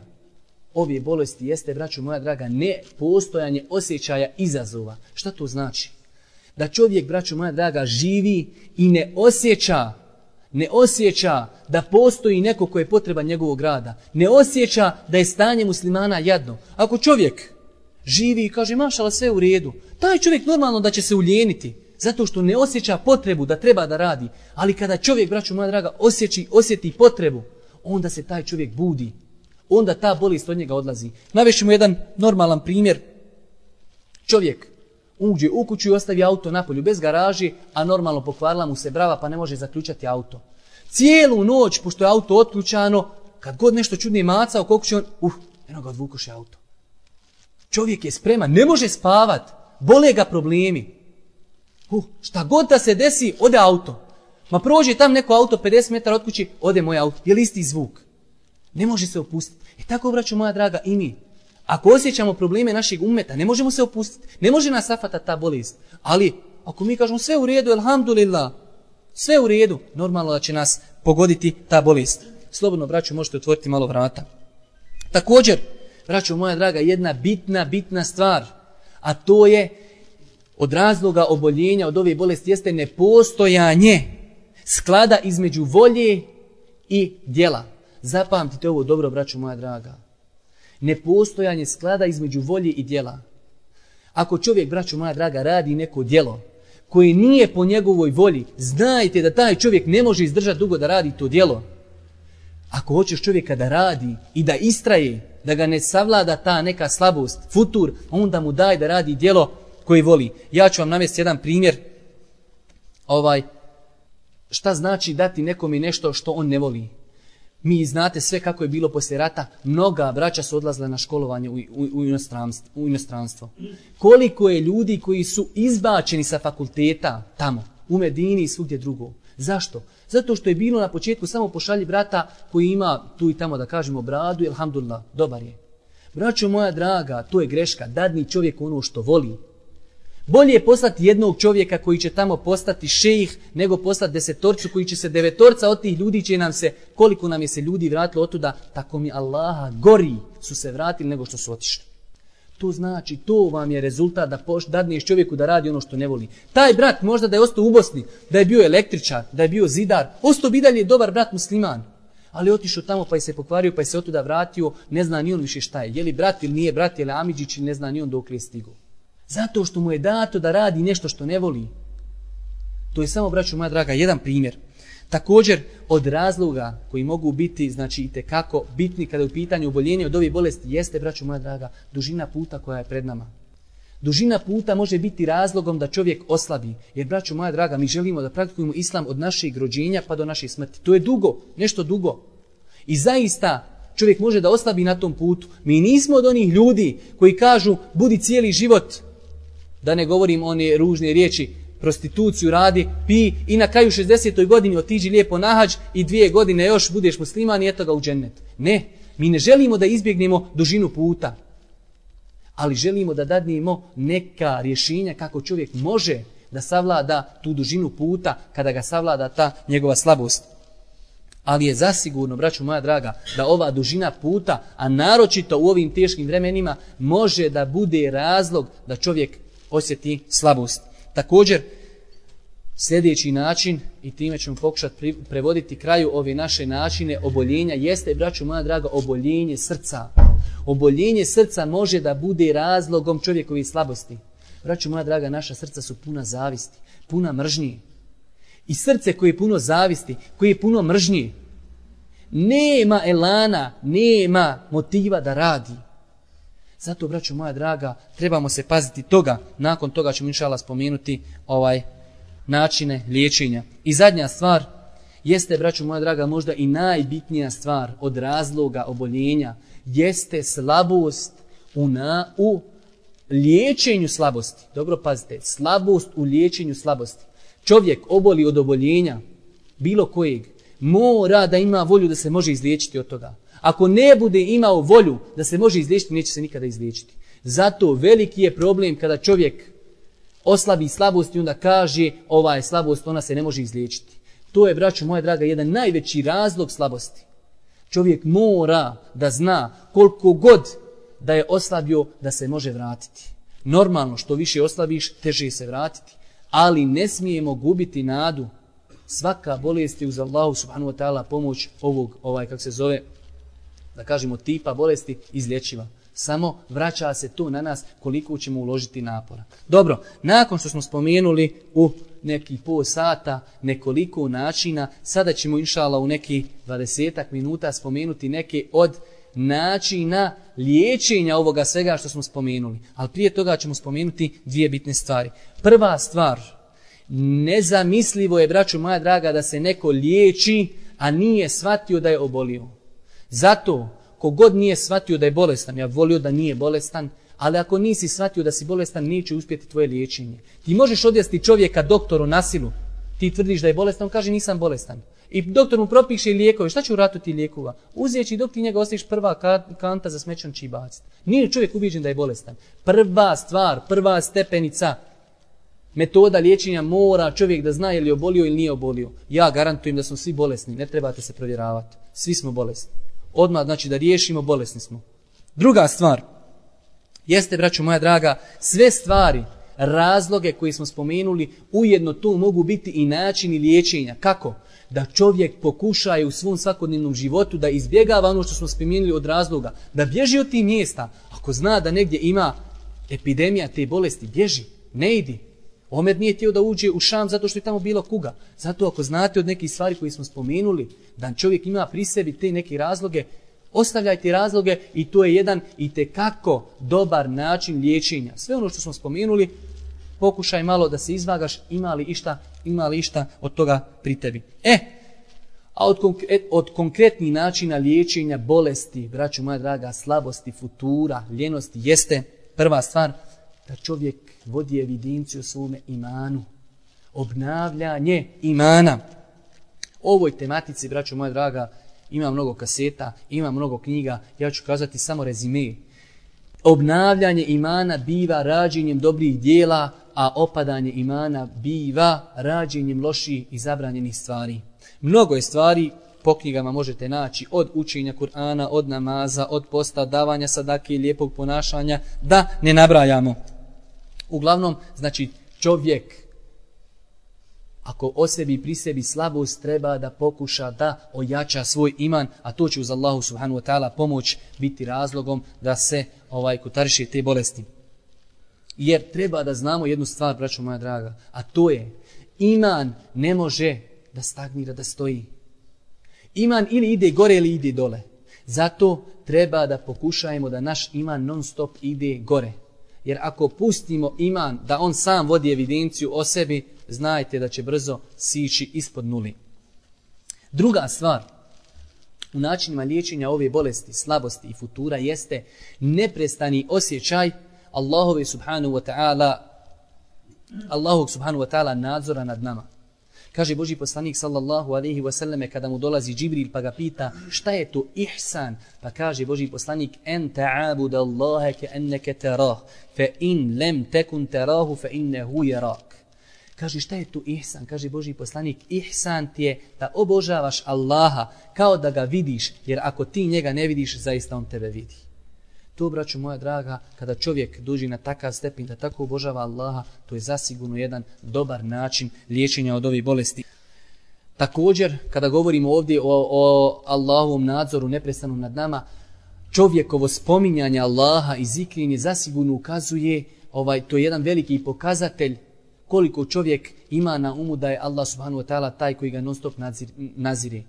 ove bolesti jeste, braću moja draga, ne postojanje osjećaja izazova. Šta to znači? Da čovjek, braću moja draga, živi i ne osjeća, ne osjeća da postoji neko koji je potreban njegovog rada. Ne osjeća da je stanje muslimana jadno. Ako čovjek živi i kaže mašala sve u redu, taj čovjek normalno da će se ulijeniti. Zato što ne osjeća potrebu da treba da radi. Ali kada čovjek, braću moja draga, osjeći, osjeti potrebu, onda se taj čovjek budi onda ta bolest od njega odlazi. Navešću mu jedan normalan primjer. Čovjek uđe u kuću i ostavi auto napolju bez garaži, a normalno pokvarila mu se brava pa ne može zaključati auto. Cijelu noć, pošto je auto otključano, kad god nešto čudnije macao, oko će on, uh, eno ga odvukuše auto. Čovjek je spreman, ne može spavat, bole ga problemi. Uh, šta god da se desi, ode auto. Ma prođe tam neko auto 50 metara od kući, ode moj auto. Je li isti zvuk? Ne može se opustiti. I tako, braću moja draga, i mi. Ako osjećamo probleme našeg umeta, ne možemo se opustiti. Ne može nas safata ta bolest. Ali, ako mi kažemo sve u redu, elhamdulillah, sve u redu, normalno da će nas pogoditi ta bolest. Slobodno, braću, možete otvoriti malo vrata. Također, braću moja draga, jedna bitna, bitna stvar, a to je od razloga oboljenja od ove bolesti jeste nepostojanje sklada između volje i djela. Zapamtite ovo dobro, braćo moja draga. Nepostojanje sklada između volje i djela. Ako čovjek, braćo moja draga, radi neko djelo koje nije po njegovoj volji, znajte da taj čovjek ne može izdržati dugo da radi to djelo. Ako hoćeš čovjeka da radi i da istraje, da ga ne savlada ta neka slabost, futur, onda mu daj da radi djelo koje voli. Ja ću vam navesti jedan primjer. Ovaj, šta znači dati nekome nešto što on ne voli? Mi znate sve kako je bilo poslije rata, mnoga braća su odlazila na školovanje u, u, u, inostranstvo, Koliko je ljudi koji su izbačeni sa fakulteta tamo, u Medini i svugdje drugo. Zašto? Zato što je bilo na početku samo pošalji brata koji ima tu i tamo da kažemo bradu, ilhamdulillah, dobar je. Braćo moja draga, to je greška, dadni čovjek ono što voli. Bolje je poslati jednog čovjeka koji će tamo postati šejih, nego poslati desetorcu koji će se devetorca od tih ljudi će nam se, koliko nam je se ljudi vratilo otuda, tako mi Allaha gori su se vratili nego što su otišli. To znači, to vam je rezultat da dadneš čovjeku da radi ono što ne voli. Taj brat možda da je ostao u Bosni, da je bio električar, da je bio zidar, ostao bi dalje dobar brat musliman. Ali otišao tamo pa je se pokvario, pa je se otuda vratio, ne zna ni on više šta je. Je li brat ili nije brat, je li Amidžić, ne zna ni on dok je stigao. Zato što mu je dato da radi nešto što ne voli. To je samo, braću moja draga, jedan primjer. Također, od razloga koji mogu biti, znači, i tekako bitni kada je u pitanju oboljenje od ove bolesti, jeste, braću moja draga, dužina puta koja je pred nama. Dužina puta može biti razlogom da čovjek oslabi. Jer, braću moja draga, mi želimo da praktikujemo islam od našeg rođenja pa do naše smrti. To je dugo, nešto dugo. I zaista, čovjek može da oslabi na tom putu. Mi nismo od onih ljudi koji kažu, budi cijeli život da ne govorim one ružne riječi, prostituciju radi, pi i na kraju 60. godini otiđi lijepo nahađ i dvije godine još budeš musliman i eto ga u džennet. Ne, mi ne želimo da izbjegnemo dužinu puta. Ali želimo da dadnimo neka rješenja kako čovjek može da savlada tu dužinu puta kada ga savlada ta njegova slabost. Ali je zasigurno, braću moja draga, da ova dužina puta, a naročito u ovim teškim vremenima, može da bude razlog da čovjek osjeti slabost. Također, sljedeći način, i time ćemo pokušati prevoditi kraju ove naše načine oboljenja, jeste, braću moja draga, oboljenje srca. Oboljenje srca može da bude razlogom čovjekovi slabosti. Braću moja draga, naša srca su puna zavisti, puna mržnji. I srce koje je puno zavisti, koje je puno mržnji, nema elana, nema motiva da radi. Zato, braću moja draga, trebamo se paziti toga. Nakon toga ćemo inšala spomenuti ovaj načine liječenja. I zadnja stvar jeste, braću moja draga, možda i najbitnija stvar od razloga oboljenja jeste slabost u, na, u liječenju slabosti. Dobro pazite, slabost u liječenju slabosti. Čovjek oboli od oboljenja bilo kojeg, mora da ima volju da se može izliječiti od toga. Ako ne bude imao volju da se može izliječiti, neće se nikada izliječiti. Zato veliki je problem kada čovjek oslabi slabost i onda kaže ova je slabost, ona se ne može izliječiti. To je, braću moja draga, jedan najveći razlog slabosti. Čovjek mora da zna koliko god da je oslabio da se može vratiti. Normalno, što više oslabiš, teže se vratiti. Ali ne smijemo gubiti nadu. Svaka bolest je uz Allahu subhanahu wa ta'ala pomoć ovog, ovaj, kako se zove, da kažemo tipa bolesti izlječiva. Samo vraća se tu na nas koliko ćemo uložiti napora. Dobro, nakon što smo spomenuli u neki pol sata nekoliko načina, sada ćemo inšala u neki 20 minuta spomenuti neke od načina liječenja ovoga svega što smo spomenuli. Ali prije toga ćemo spomenuti dvije bitne stvari. Prva stvar, nezamislivo je, braću moja draga, da se neko liječi, a nije shvatio da je obolio. Zato, kogod nije shvatio da je bolestan, ja volio da nije bolestan, ali ako nisi shvatio da si bolestan, neće uspjeti tvoje liječenje. Ti možeš odvesti čovjeka doktoru nasilu, ti tvrdiš da je bolestan, on kaže nisam bolestan. I doktor mu propiše lijekove, šta će u ratu ti lijekova? Uzijeći dok ti njega ostaviš prva kanta za smećan će i baciti. Nije čovjek ubiđen da je bolestan. Prva stvar, prva stepenica, metoda liječenja mora čovjek da zna je li obolio ili nije obolio. Ja garantujem da smo svi bolesni, ne trebate se provjeravati. Svi smo bolesni. Odmah, znači, da riješimo, bolesni smo. Druga stvar, jeste, braću moja draga, sve stvari, razloge koje smo spomenuli, ujedno tu mogu biti i načini liječenja. Kako? Da čovjek pokušaje u svom svakodnevnom životu da izbjegava ono što smo spomenuli od razloga, da bježi od tih mjesta. Ako zna da negdje ima epidemija te bolesti, bježi, ne idi. Omer nije htio da uđe u Šam zato što je tamo bilo kuga. Zato ako znate od nekih stvari koje smo spomenuli, da čovjek ima pri sebi te neke razloge, ostavljajte razloge i to je jedan i kako dobar način liječenja. Sve ono što smo spomenuli, pokušaj malo da se izvagaš, ima li išta, ima li išta od toga pri tebi. E, a od, e, od konkretnih načina liječenja bolesti, braću moja draga, slabosti, futura, ljenosti, jeste prva stvar da čovjek vodi evidenciju svome imanu. Obnavljanje imana. Ovoj tematici, braćo moja draga, ima mnogo kaseta, ima mnogo knjiga, ja ću kazati samo rezime. Obnavljanje imana biva rađenjem dobrih dijela, a opadanje imana biva rađenjem loših i zabranjenih stvari. Mnogo je stvari po knjigama možete naći od učenja Kur'ana, od namaza, od posta, davanja sadake i lijepog ponašanja, da ne nabrajamo. Uglavnom, znači čovjek ako o sebi pri sebi slabost treba da pokuša da ojača svoj iman, a to će uz Allahu subhanahu wa ta'ala pomoć biti razlogom da se ovaj te bolesti. Jer treba da znamo jednu stvar, braćo moja draga, a to je iman ne može da stagnira, da stoji. Iman ili ide gore ili ide dole. Zato treba da pokušajemo da naš iman non stop ide gore. Jer ako pustimo iman da on sam vodi evidenciju o sebi, znajte da će brzo sići ispod nuli. Druga stvar u načinima liječenja ove bolesti, slabosti i futura jeste neprestani osjećaj Allahove subhanu wa ta'ala Allahog wa ta'ala nadzora nad nama. Kaže Boži poslanik sallallahu alaihi wasallam, kada mu dolazi Džibril pa ga pita šta je to ihsan? Pa kaže Boži poslanik en ta'abud Allahe ke enneke terah fe in lem tekun terahu fe huje rak. Kaže šta je tu ihsan? Kaže Boži poslanik ihsan ti je da obožavaš Allaha kao da ga vidiš jer ako ti njega ne vidiš zaista on tebe vidi. To, braću moja draga, kada čovjek duži na takav stepin, da tako obožava Allaha, to je zasigurno jedan dobar način liječenja od ovih bolesti. Također, kada govorimo ovdje o, o Allahovom nadzoru neprestanom nad nama, čovjekovo spominjanje Allaha i zikrinje zasigurno ukazuje, ovaj, to je jedan veliki pokazatelj koliko čovjek ima na umu da je Allah subhanahu wa ta'ala taj koji ga non stop nazire.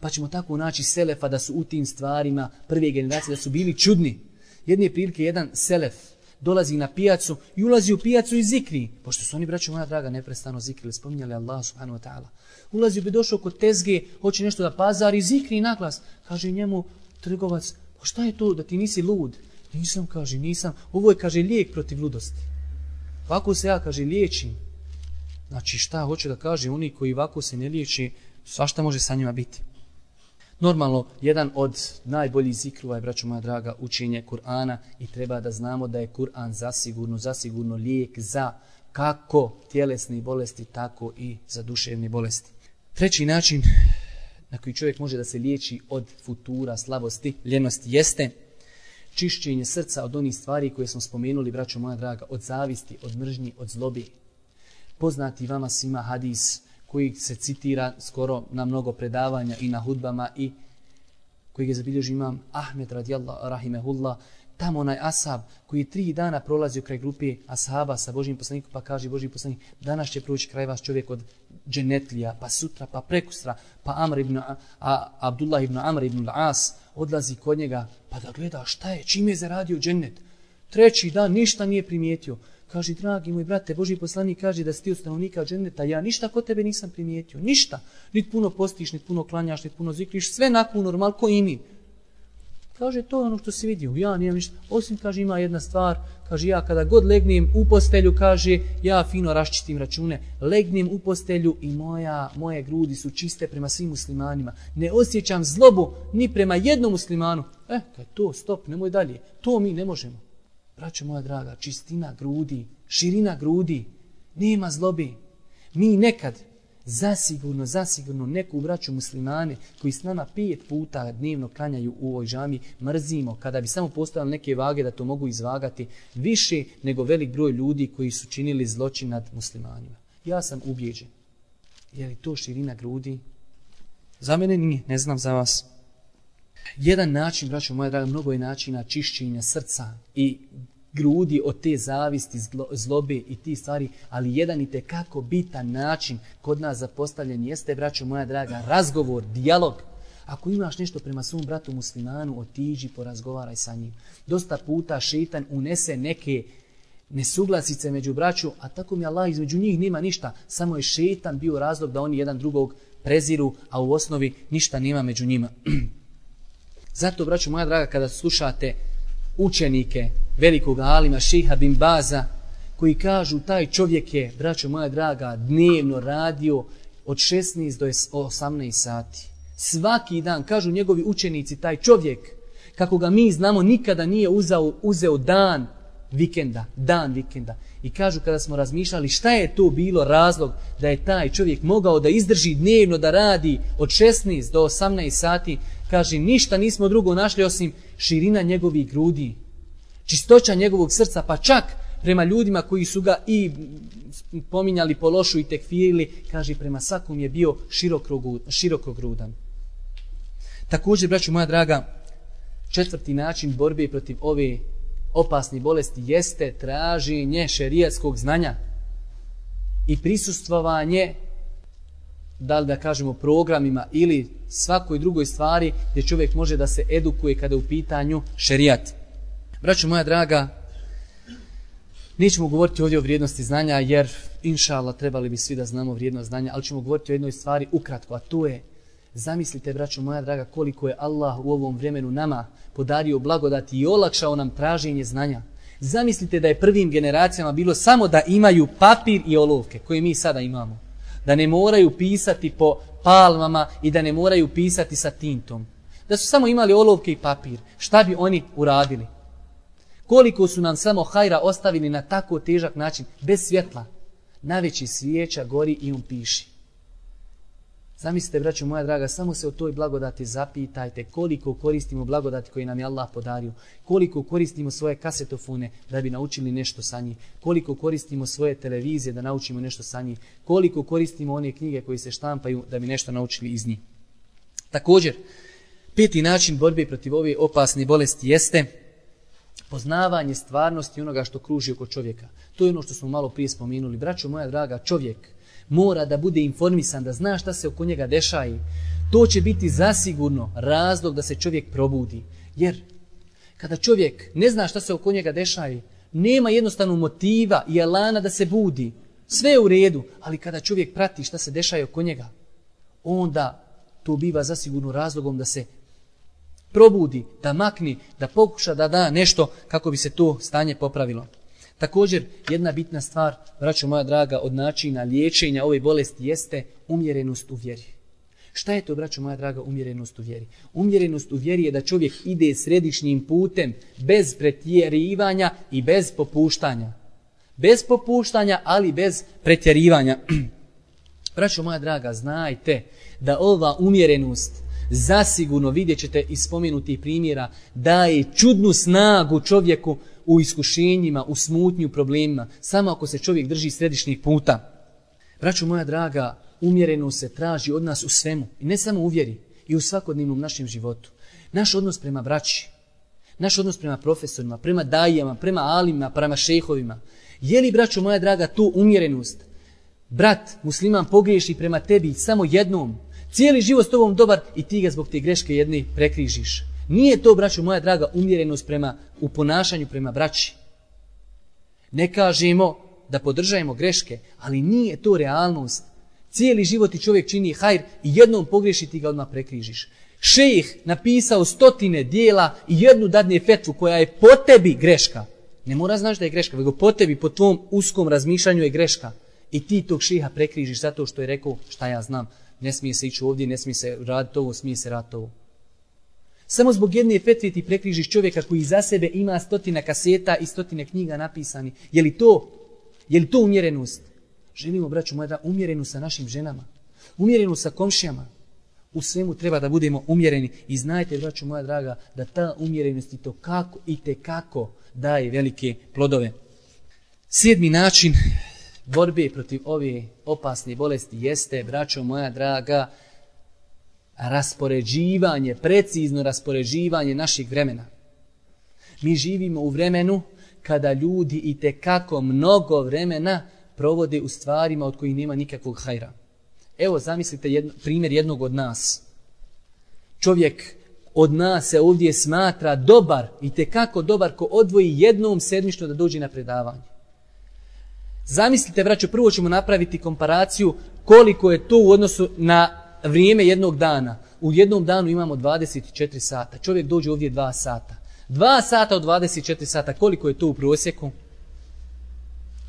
Pa ćemo tako naći selefa da su u tim stvarima prve generacije da su bili čudni. Jedne prilike jedan selef dolazi na pijacu i ulazi u pijacu i zikri. Pošto su oni, braćo moja draga, neprestano zikrili, spominjali Allah subhanahu wa ta'ala. Ulazi bi došao kod tezge, hoće nešto da pazari, zikri naglas. Kaže njemu trgovac, pa šta je to da ti nisi lud? Nisam, kaže, nisam. Ovo je, kaže, lijek protiv ludosti. Ovako se ja, kaže, liječim. Znači šta hoće da kaže, oni koji ovako se ne liječi, svašta može sa njima biti. Normalno, jedan od najboljih zikrova je, braćo moja draga, učenje Kur'ana i treba da znamo da je Kur'an zasigurno, zasigurno lijek za kako tjelesne bolesti, tako i za duševne bolesti. Treći način na koji čovjek može da se liječi od futura, slabosti, ljenosti jeste čišćenje srca od onih stvari koje smo spomenuli, braćo moja draga, od zavisti, od mržnji, od zlobi. Poznati vama svima hadis koji se citira skoro na mnogo predavanja i na hudbama i koji je zabilježi imam Ahmed radijallahu rahimehullah, tamo onaj Asab koji tri dana u kraj grupi ashaba sa Božim poslanikom, pa kaže Božji poslanik, danas će proći kraj vas čovjek od dženetlija, pa sutra, pa prekustra, pa Amr ibn, a, Abdullah ibn Amr ibn As odlazi kod njega, pa da gleda šta je, čim je zaradio dženet. Treći dan ništa nije primijetio. Kaže, dragi moj brate, Boži poslanik kaže da si ti od stanovnika dženeta, ja ništa kod tebe nisam primijetio, ništa. Nit puno postiš, nit puno klanjaš, nit puno zikriš, sve nakon normal ko i mi. Kaže, to je ono što si vidio, ja nijem ništa. Osim, kaže, ima jedna stvar, kaže, ja kada god legnem u postelju, kaže, ja fino raščitim račune, legnem u postelju i moja, moje grudi su čiste prema svim muslimanima. Ne osjećam zlobu ni prema jednom muslimanu. E, eh, to, stop, nemoj dalje, to mi ne možemo. Braćo moja draga, čistina grudi, širina grudi, nema zlobi. Mi nekad, zasigurno, zasigurno, neku braću muslimane koji s nama pet puta dnevno klanjaju u ovoj žami, mrzimo kada bi samo postojali neke vage da to mogu izvagati više nego velik broj ljudi koji su činili zločin nad muslimanima. Ja sam ubjeđen. Je li to širina grudi? Za mene nije, ne znam za vas. Jedan način, braćo moja draga, mnogo je načina čišćenja srca i grudi od te zavisti, zlobe i ti stvari, ali jedan i tekako bitan način kod nas zapostavljen jeste, braćo moja draga, razgovor, dijalog. Ako imaš nešto prema svom bratu muslimanu, otiđi, porazgovaraj sa njim. Dosta puta šeitan unese neke nesuglasice među braću, a tako mi Allah između njih nema ništa. Samo je šeitan bio razlog da oni jedan drugog preziru, a u osnovi ništa nema među njima. Zato, braću moja draga, kada slušate učenike velikog alima Šiha bin Baza, koji kažu taj čovjek je, braću moja draga, dnevno radio od 16 do 18 sati. Svaki dan, kažu njegovi učenici, taj čovjek, kako ga mi znamo, nikada nije uzao, uzeo dan vikenda, dan vikenda. I kažu kada smo razmišljali šta je to bilo razlog da je taj čovjek mogao da izdrži dnevno da radi od 16 do 18 sati, Kaže, ništa nismo drugo našli osim širina njegovih grudi, čistoća njegovog srca, pa čak prema ljudima koji su ga i pominjali po lošu i tekfirili, kaže, prema svakom je bio širokogrudan. Također, braću moja draga, četvrti način borbe protiv ove opasne bolesti jeste traženje šerijatskog znanja i prisustvovanje da li da kažemo programima ili svakoj drugoj stvari gdje čovjek može da se edukuje kada je u pitanju šerijat. Braćo moja draga, nećemo govoriti ovdje o vrijednosti znanja jer inšala trebali bi svi da znamo vrijednost znanja, ali ćemo govoriti o jednoj stvari ukratko, a to je Zamislite, braćo moja draga, koliko je Allah u ovom vremenu nama podario blagodat i olakšao nam traženje znanja. Zamislite da je prvim generacijama bilo samo da imaju papir i olovke koje mi sada imamo. Da ne moraju pisati po palmama i da ne moraju pisati sa tintom. Da su samo imali olovke i papir. Šta bi oni uradili? Koliko su nam samo hajra ostavili na tako težak način, bez svjetla. Najveći svijeća gori i on piši. Zamislite, braćo moja draga, samo se o toj blagodati zapitajte koliko koristimo blagodati koji nam je Allah podario, koliko koristimo svoje kasetofone da bi naučili nešto sa njih, koliko koristimo svoje televizije da naučimo nešto sa njih, koliko koristimo one knjige koje se štampaju da bi nešto naučili iz njih. Također, peti način borbe protiv ove opasne bolesti jeste poznavanje stvarnosti onoga što kruži oko čovjeka. To je ono što smo malo prije spomenuli. braću moja draga, čovjek mora da bude informisan, da zna šta se oko njega dešaje. To će biti zasigurno razlog da se čovjek probudi. Jer kada čovjek ne zna šta se oko njega dešaje, nema jednostavno motiva i alana da se budi. Sve je u redu, ali kada čovjek prati šta se dešaje oko njega, onda to biva zasigurno razlogom da se probudi, da makni, da pokuša da da nešto kako bi se to stanje popravilo. Također, jedna bitna stvar, braćo moja draga, od načina liječenja ove bolesti jeste umjerenost u vjeri. Šta je to, braćo moja draga, umjerenost u vjeri? Umjerenost u vjeri je da čovjek ide središnjim putem bez pretjerivanja i bez popuštanja. Bez popuštanja, ali bez pretjerivanja. Braćo moja draga, znajte da ova umjerenost zasigurno vidjet ćete iz spomenutih primjera daje čudnu snagu čovjeku u iskušenjima, u smutnju, problemima, samo ako se čovjek drži središnjeg puta. Braću moja draga, umjerenost se traži od nas u svemu. I ne samo u vjeri, i u svakodnevnom našem životu. Naš odnos prema braći, naš odnos prema profesorima, prema dajama, prema alima, prema šehovima. Je li, braću moja draga, tu umjerenost? Brat, musliman, pogriješi prema tebi samo jednom. Cijeli život s tobom dobar i ti ga zbog te greške jedne prekrižiš. Nije to, braćo moja draga, umjerenost prema, u ponašanju prema braći. Ne kažemo da podržajemo greške, ali nije to realnost. Cijeli život ti čovjek čini hajr i jednom pogriješi ti ga odmah prekrižiš. Šejih napisao stotine dijela i jednu dadnje fetvu koja je po tebi greška. Ne mora znaš da je greška, nego po tebi, po tvom uskom razmišljanju je greška. I ti tog šiha prekrižiš zato što je rekao šta ja znam. Ne smije se ići ovdje, ne smije se raditi ovo, smije se raditi ovo. Samo zbog jedne petve ti prekrižiš čovjeka koji za sebe ima stotina kaseta i stotine knjiga napisani. Je li to? Je li to umjerenost? Želimo, braću moja, da umjerenu sa našim ženama. Umjerenu sa komšijama. U svemu treba da budemo umjereni. I znajte, braću moja draga, da ta umjerenost i to kako i te kako daje velike plodove. Sedmi način borbe protiv ove opasne bolesti jeste, braćo moja draga, raspoređivanje, precizno raspoređivanje naših vremena. Mi živimo u vremenu kada ljudi i kako mnogo vremena provode u stvarima od kojih nema nikakvog hajra. Evo zamislite primjer jednog od nas. Čovjek od nas se ovdje smatra dobar i kako dobar ko odvoji jednom sedmično da dođe na predavanje. Zamislite, vraću, prvo ćemo napraviti komparaciju koliko je to u odnosu na vrijeme jednog dana. U jednom danu imamo 24 sata. Čovjek dođe ovdje 2 sata. 2 sata od 24 sata. Koliko je to u prosjeku?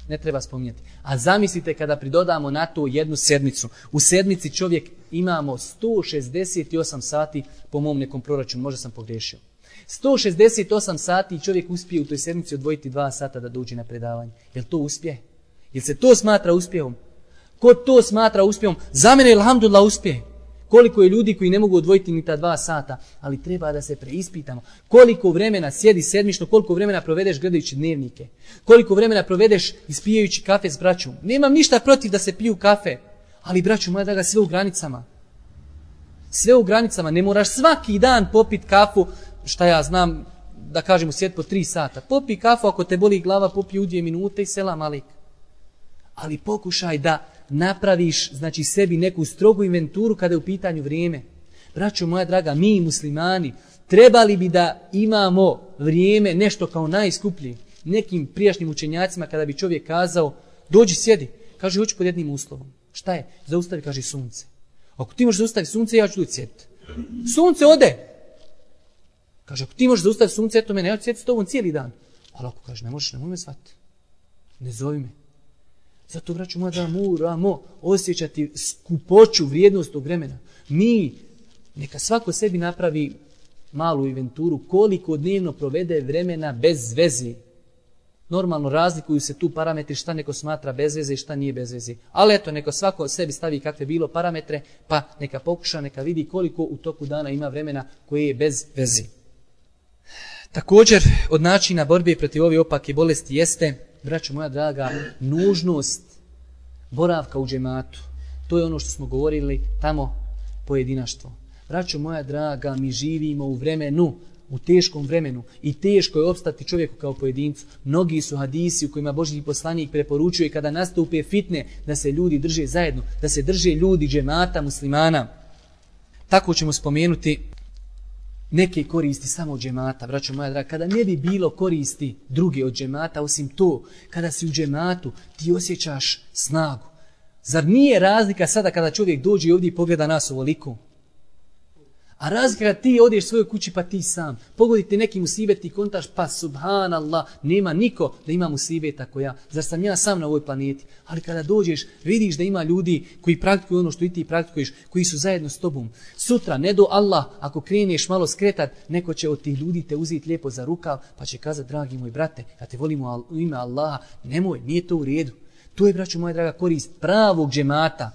Ne treba spominjati. A zamislite kada pridodamo na to jednu sedmicu. U sedmici čovjek imamo 168 sati po mom nekom proračunu. Možda sam pogriješio. 168 sati i čovjek uspije u toj sedmici odvojiti 2 sata da dođe na predavanje. Jel to uspije? Jel se to smatra uspjehom? Ko to smatra uspjehom? Za mene je alhamdulillah uspjeh. Koliko je ljudi koji ne mogu odvojiti ni ta dva sata, ali treba da se preispitamo. Koliko vremena sjedi sedmično, koliko vremena provedeš gledajući dnevnike, koliko vremena provedeš ispijajući kafe s braćom. Nemam ništa protiv da se piju kafe, ali braću moja ga sve u granicama. Sve u granicama, ne moraš svaki dan popit kafu, šta ja znam, da kažem u svijet po tri sata. Popi kafu, ako te boli glava, popi u dvije minute i selam alik. Ali pokušaj da napraviš znači sebi neku strogu inventuru kada je u pitanju vrijeme. Braćo moja draga, mi muslimani trebali bi da imamo vrijeme nešto kao najskuplji. Nekim prijašnjim učenjacima kada bi čovjek kazao dođi sjedi, kaže hoću pod jednim uslovom. Šta je? Zaustavi, kaže sunce. Ako ti možeš zaustaviti sunce, ja ću tu sjediti. Sunce ode. Kaže, ako ti možeš zaustaviti sunce, eto mene, ja ću sjediti s tobom cijeli dan. Ali ako kaže, ne možeš, ne me shvatiti. Ne zovi me. Zato, braću moja, da moramo osjećati skupoću vrijednost tog vremena. Mi, neka svako sebi napravi malu inventuru koliko dnevno provede vremena bez veze. Normalno razlikuju se tu parametri šta neko smatra bez veze i šta nije bez veze. Ali eto, neko svako sebi stavi kakve bilo parametre, pa neka pokuša, neka vidi koliko u toku dana ima vremena koje je bez veze. Također, od načina borbe protiv ove opake bolesti jeste Braću moja draga, nužnost boravka u džematu. To je ono što smo govorili tamo pojedinaštvo. Braćo moja draga, mi živimo u vremenu, u teškom vremenu i teško je opstati čovjeku kao pojedincu. Mnogi su hadisi u kojima Boži poslanik preporučuje kada nastupe fitne da se ljudi drže zajedno, da se drže ljudi džemata muslimana. Tako ćemo spomenuti neke koristi samo od džemata, braćo moja draga, kada ne bi bilo koristi druge od džemata, osim to, kada si u džematu, ti osjećaš snagu. Zar nije razlika sada kada čovjek dođe ovdje i pogleda nas ovoliko? A razgleda ti odeš svojoj kući pa ti sam. Pogodite neki musibet i kontaš pa subhanallah, nema niko da ima musibeta koja. ja. Zar sam ja sam na ovoj planeti? Ali kada dođeš vidiš da ima ljudi koji praktikuju ono što i ti praktikuješ, koji su zajedno s tobom. Sutra, ne do Allah, ako kreneš malo skretat, neko će od tih ljudi te uzeti lijepo za rukav pa će kazati, dragi moj brate, ja te volim u ime Allaha, nemoj, nije to u redu. To je, braću moja draga, korist pravog džemata.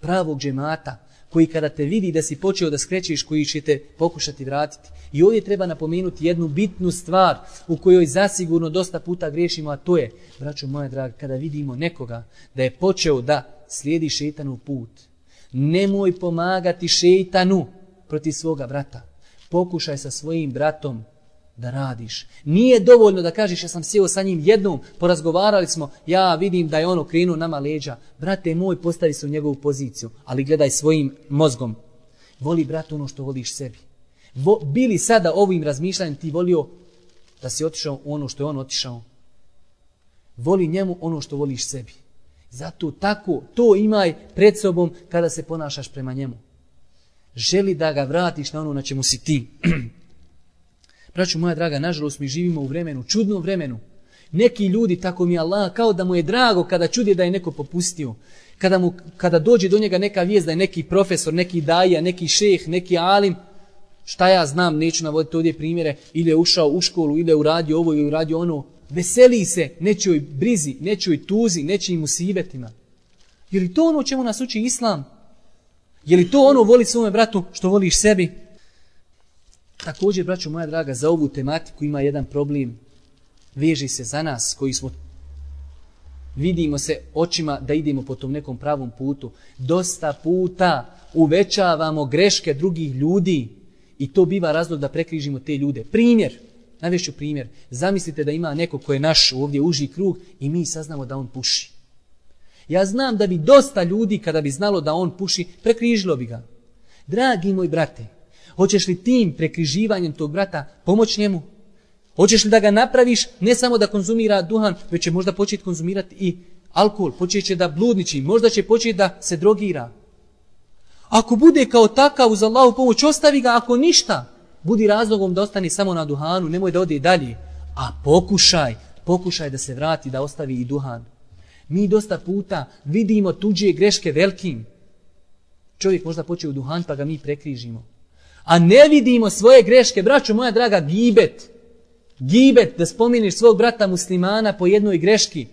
Pravog džemata koji kada te vidi da si počeo da skrećeš, koji će te pokušati vratiti. I ovdje treba napomenuti jednu bitnu stvar u kojoj zasigurno dosta puta griješimo, a to je, braćo moja draga, kada vidimo nekoga da je počeo da slijedi šetanu put, nemoj pomagati šetanu protiv svoga brata. Pokušaj sa svojim bratom da radiš. Nije dovoljno da kažeš ja sam sjeo sa njim jednom, porazgovarali smo, ja vidim da je on okrenuo nama leđa. Brate moj, postavi se u njegovu poziciju, ali gledaj svojim mozgom. Voli brat ono što voliš sebi. Vo, bili sada ovim razmišljanjem ti volio da si otišao u ono što je on otišao? Voli njemu ono što voliš sebi. Zato tako, to imaj pred sobom kada se ponašaš prema njemu. Želi da ga vratiš na ono na čemu si ti. Braću moja draga, nažalost mi živimo u vremenu, čudnom vremenu. Neki ljudi, tako mi Allah, kao da mu je drago kada čudi da je neko popustio. Kada, mu, kada dođe do njega neka vijest da je neki profesor, neki daja, neki šeh, neki alim, šta ja znam, neću navoditi ovdje primjere, ili je ušao u školu, ili je uradio ovo, ili je uradio ono. Veseli se nečoj brizi, nečoj tuzi, nečijim musibetima. Je li to ono čemu nas uči Islam? Je li to ono voli svome bratu što voliš sebi? Također, braćo moja draga, za ovu tematiku ima jedan problem. Veže se za nas koji smo vidimo se očima da idemo po tom nekom pravom putu. Dosta puta uvećavamo greške drugih ljudi i to biva razlog da prekrižimo te ljude. Primjer, navješću primjer, zamislite da ima neko ko je naš ovdje uži krug i mi saznamo da on puši. Ja znam da bi dosta ljudi kada bi znalo da on puši, prekrižilo bi ga. Dragi moj brate, Hoćeš li tim prekriživanjem tog brata pomoć njemu? Hoćeš li da ga napraviš ne samo da konzumira duhan, već će možda početi konzumirati i alkohol, počet će da bludniči, možda će početi da se drogira. Ako bude kao takav uz Allahu pomoć, ostavi ga ako ništa. Budi razlogom da ostane samo na duhanu, nemoj da ode dalje. A pokušaj, pokušaj da se vrati, da ostavi i duhan. Mi dosta puta vidimo tuđe greške velikim. Čovjek možda počeo u duhan pa ga mi prekrižimo. A ne vidimo svoje greške. braću moja draga, gibet. Gibet da spominješ svog brata muslimana po jednoj greški.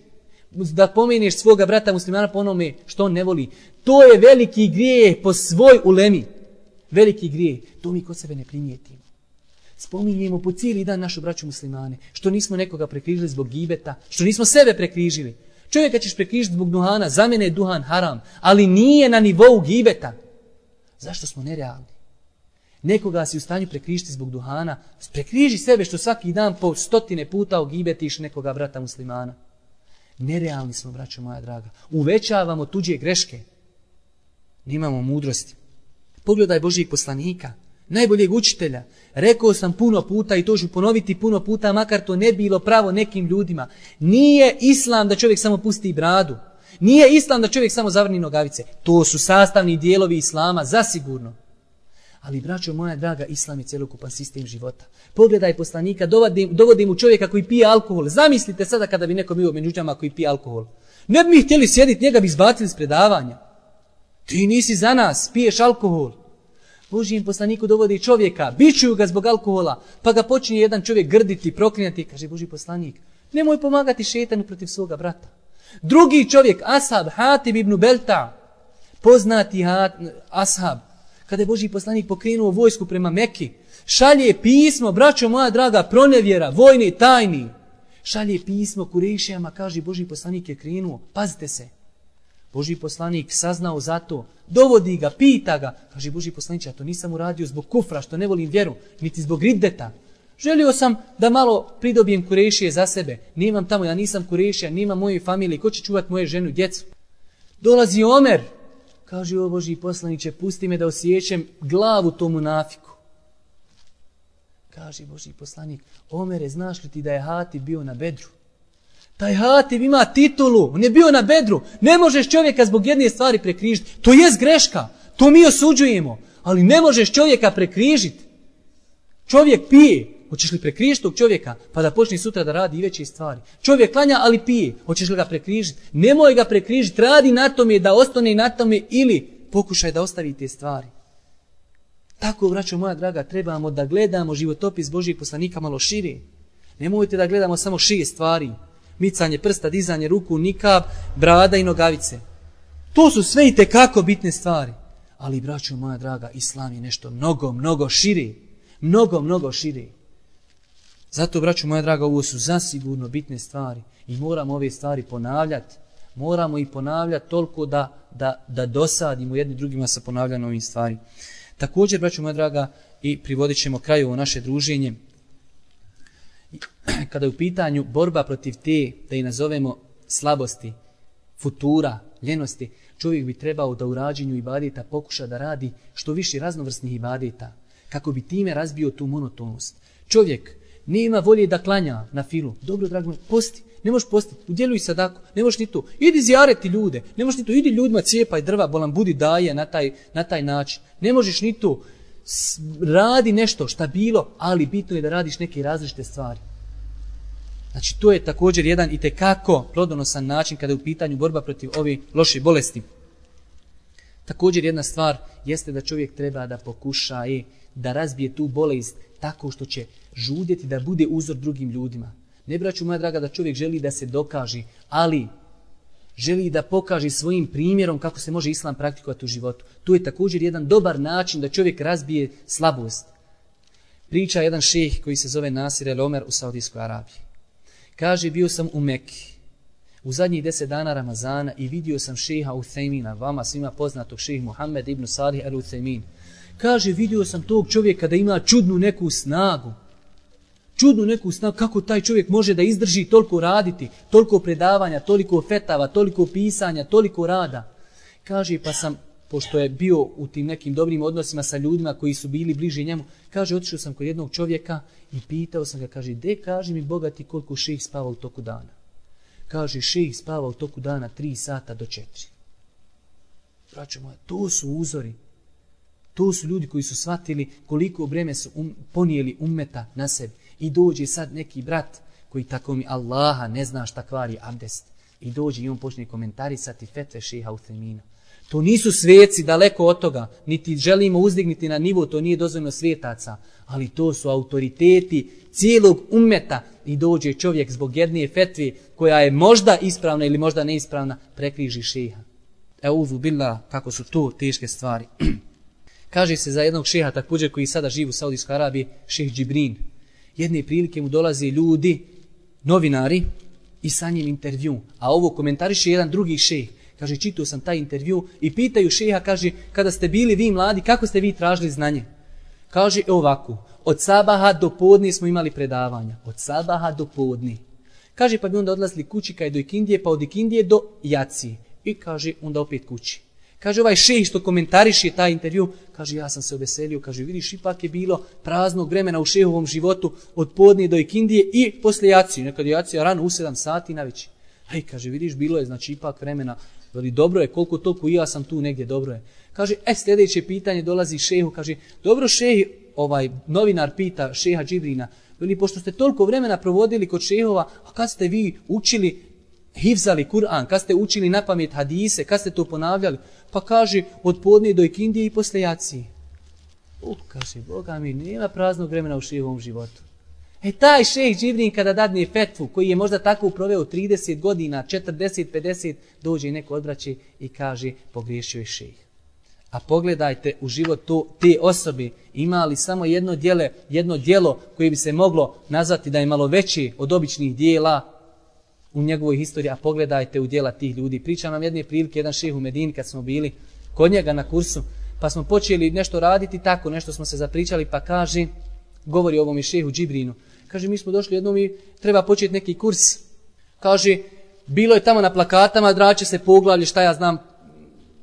Da pomeniš svoga brata muslimana po onome što on ne voli. To je veliki grijeh po svoj ulemi. Veliki grijeh. To mi kod sebe ne primijetimo. Spominjemo po cijeli dan našu braću muslimane. Što nismo nekoga prekrižili zbog gibeta. Što nismo sebe prekrižili. Čovjeka ćeš prekrižiti zbog duhana. Za mene je duhan haram. Ali nije na nivou gibeta. Zašto smo nerealni? Nekoga si u stanju prekrižiti zbog duhana. Prekriži sebe što svaki dan po stotine puta ogibetiš nekoga brata muslimana. Nerealni smo, braćo moja draga. Uvećavamo tuđe greške. Nimamo mudrosti. Pogledaj Božijeg poslanika, najboljeg učitelja. Rekao sam puno puta i to ću ponoviti puno puta, makar to ne bilo pravo nekim ljudima. Nije islam da čovjek samo pusti bradu. Nije islam da čovjek samo zavrni nogavice. To su sastavni dijelovi islama, zasigurno. Ali, braćo moja draga, islam je celokupan sistem života. Pogledaj poslanika, dovodi, dovodi mu čovjeka koji pije alkohol. Zamislite sada kada bi neko bio među džama koji pije alkohol. Ne bi mi htjeli sjediti, njega bi izbacili s predavanja. Ti nisi za nas, piješ alkohol. Božijem poslaniku dovodi čovjeka, bićuju ga zbog alkohola, pa ga počinje jedan čovjek grditi, proklinjati. Kaže Boži poslanik, nemoj pomagati šetanu protiv svoga brata. Drugi čovjek, Ashab, Hatib ibn Belta, poznati hat, Ashab, kada je Boži poslanik pokrenuo vojsku prema Meki, šalje pismo, braćo moja draga, pronevjera, vojni, tajni. Šalje pismo kurešijama, kaže Boži poslanik je krenuo, pazite se. Boži poslanik saznao za to, dovodi ga, pita ga. Kaže Boži poslanik, ja to nisam uradio zbog kufra, što ne volim vjeru, niti zbog riddeta. Želio sam da malo pridobijem kurešije za sebe. Nemam tamo, ja nisam kurešija, nema moje familije, ko će čuvati moje ženu, djecu. Dolazi Omer, Kaže, o Boži poslaniče, pusti me da osjećam glavu tomu nafiku. Kaži Boži poslanik, Omere, znaš li ti da je Hati bio na bedru? Taj Hatib ima titulu, on je bio na bedru. Ne možeš čovjeka zbog jedne stvari prekrižiti. To je greška, to mi osuđujemo. Ali ne možeš čovjeka prekrižiti. Čovjek pije, Hoćeš li prekrižiti tog čovjeka pa da počne sutra da radi i veće stvari? Čovjek klanja ali pije. Hoćeš li ga prekrižiti? Nemoj ga prekrižiti. Radi na tome da ostane na tome ili pokušaj da ostavi te stvari. Tako, vraću moja draga, trebamo da gledamo životopis Božijeg poslanika malo širi. Nemojte da gledamo samo šije stvari. Micanje prsta, dizanje ruku, nikab, brada i nogavice. To su sve i tekako bitne stvari. Ali, braćo moja draga, Islam je nešto mnogo, mnogo širi. Mnogo, mnogo širi. Zato, braću moja draga, ovo su zasigurno bitne stvari i moramo ove stvari ponavljati. Moramo i ponavljati toliko da, da, da dosadimo jedni drugima sa ponavljanjem ovim stvari. Također, braću moja draga, i privodit ćemo kraju ovo naše druženje. Kada je u pitanju borba protiv te, da i nazovemo slabosti, futura, ljenosti, čovjek bi trebao da u rađenju ibadeta pokuša da radi što više raznovrsnih ibadeta, kako bi time razbio tu monotonost. Čovjek nije ima volje da klanja na filu. Dobro, dragi moj, posti. Ne možeš postiti. Udjeluj sadaku. Ne možeš ni to. Idi zjareti ljude. Ne možeš ni to. Idi ljudima cijepaj drva, bolam budi daje na taj, na taj način. Ne možeš ni to. Radi nešto šta bilo, ali bitno je da radiš neke različite stvari. Znači, to je također jedan i tekako plodonosan način kada je u pitanju borba protiv ove loše bolesti. Također jedna stvar jeste da čovjek treba da pokuša i da razbije tu bolest tako što će žudjeti da bude uzor drugim ljudima. Ne braću moja draga da čovjek želi da se dokaži, ali želi da pokaže svojim primjerom kako se može islam praktikovati u životu. Tu je također jedan dobar način da čovjek razbije slabost. Priča jedan šejh koji se zove Nasir El Omer u Saudijskoj Arabiji. Kaže, bio sam u Mekki u zadnjih deset dana Ramazana i vidio sam šeha Uthejmina, vama svima poznatog šeha Muhammed ibn Salih al Uthejmin. Kaže, vidio sam tog čovjeka da ima čudnu neku snagu. Čudnu neku snagu, kako taj čovjek može da izdrži toliko raditi, toliko predavanja, toliko fetava, toliko pisanja, toliko rada. Kaže, pa sam, pošto je bio u tim nekim dobrim odnosima sa ljudima koji su bili bliže njemu, kaže, otišao sam kod jednog čovjeka i pitao sam ga, kaže, de, kaži mi bogati koliko ših spava u toku dana. Kaže, ših spava u toku dana tri sata do četiri. Braćo moja, to su uzori to su ljudi koji su shvatili koliko breme su um, ponijeli ummeta na sebi. I dođe sad neki brat koji tako mi Allaha ne zna šta kvari abdest. I dođe i on počne komentarisati fetve šeha Uthemina. To nisu sveci daleko od toga, niti želimo uzdigniti na nivo, to nije dozvoljno svetaca, ali to su autoriteti cijelog umeta i dođe čovjek zbog jedne fetve koja je možda ispravna ili možda neispravna, prekriži šeha. Evo bila kako su to teške stvari. Kaže se za jednog šeha također koji sada živi u Saudijskoj Arabiji, šeh Džibrin. Jedne prilike mu dolaze ljudi, novinari, i sa njim intervju. A ovo komentariše jedan drugi šeh. Kaže, čitao sam taj intervju i pitaju šeha, kaže, kada ste bili vi mladi, kako ste vi tražili znanje? Kaže, e ovako, od sabaha do podne smo imali predavanja. Od sabaha do podne. Kaže, pa bi onda odlazili kući kaj do Ikindije, pa od Ikindije do Jaci. I kaže, onda opet kući. Kaže ovaj šeh što je taj intervju, kaže ja sam se obeselio, kaže vidiš ipak je bilo praznog vremena u šehovom životu od podnije do ikindije i posle jacije. Nekad je jacija rano u 7 sati na veći. Aj, kaže vidiš bilo je znači ipak vremena, ali dobro je koliko toliko i ja sam tu negdje, dobro je. Kaže, e sljedeće pitanje dolazi šehu, kaže dobro šehi, ovaj novinar pita šeha Džibrina, Veli, pošto ste toliko vremena provodili kod šehova, a kad ste vi učili hivzali Kur'an, kad ste učili na pamet hadise, kad ste to ponavljali, pa kaže od podne do i posle jaci. U, kaže, Boga mi, nema praznog vremena u šivom životu. E taj šej Džibrin kada dadne fetvu, koji je možda tako proveo 30 godina, 40, 50, dođe neko odvraće i kaže pogriješio je šej A pogledajte u život to, te osobe, ima li samo jedno djelo, jedno djelo koje bi se moglo nazvati da je malo veće od običnih dijela, u njegovoj historiji, a pogledajte u dijela tih ljudi. Priča nam jedne prilike, jedan šeh u Medini kad smo bili kod njega na kursu, pa smo počeli nešto raditi tako, nešto smo se zapričali, pa kaže, govori o ovom šehu Džibrinu, kaže, mi smo došli jednom i treba početi neki kurs. Kaže, bilo je tamo na plakatama, drače se poglavlje, šta ja znam,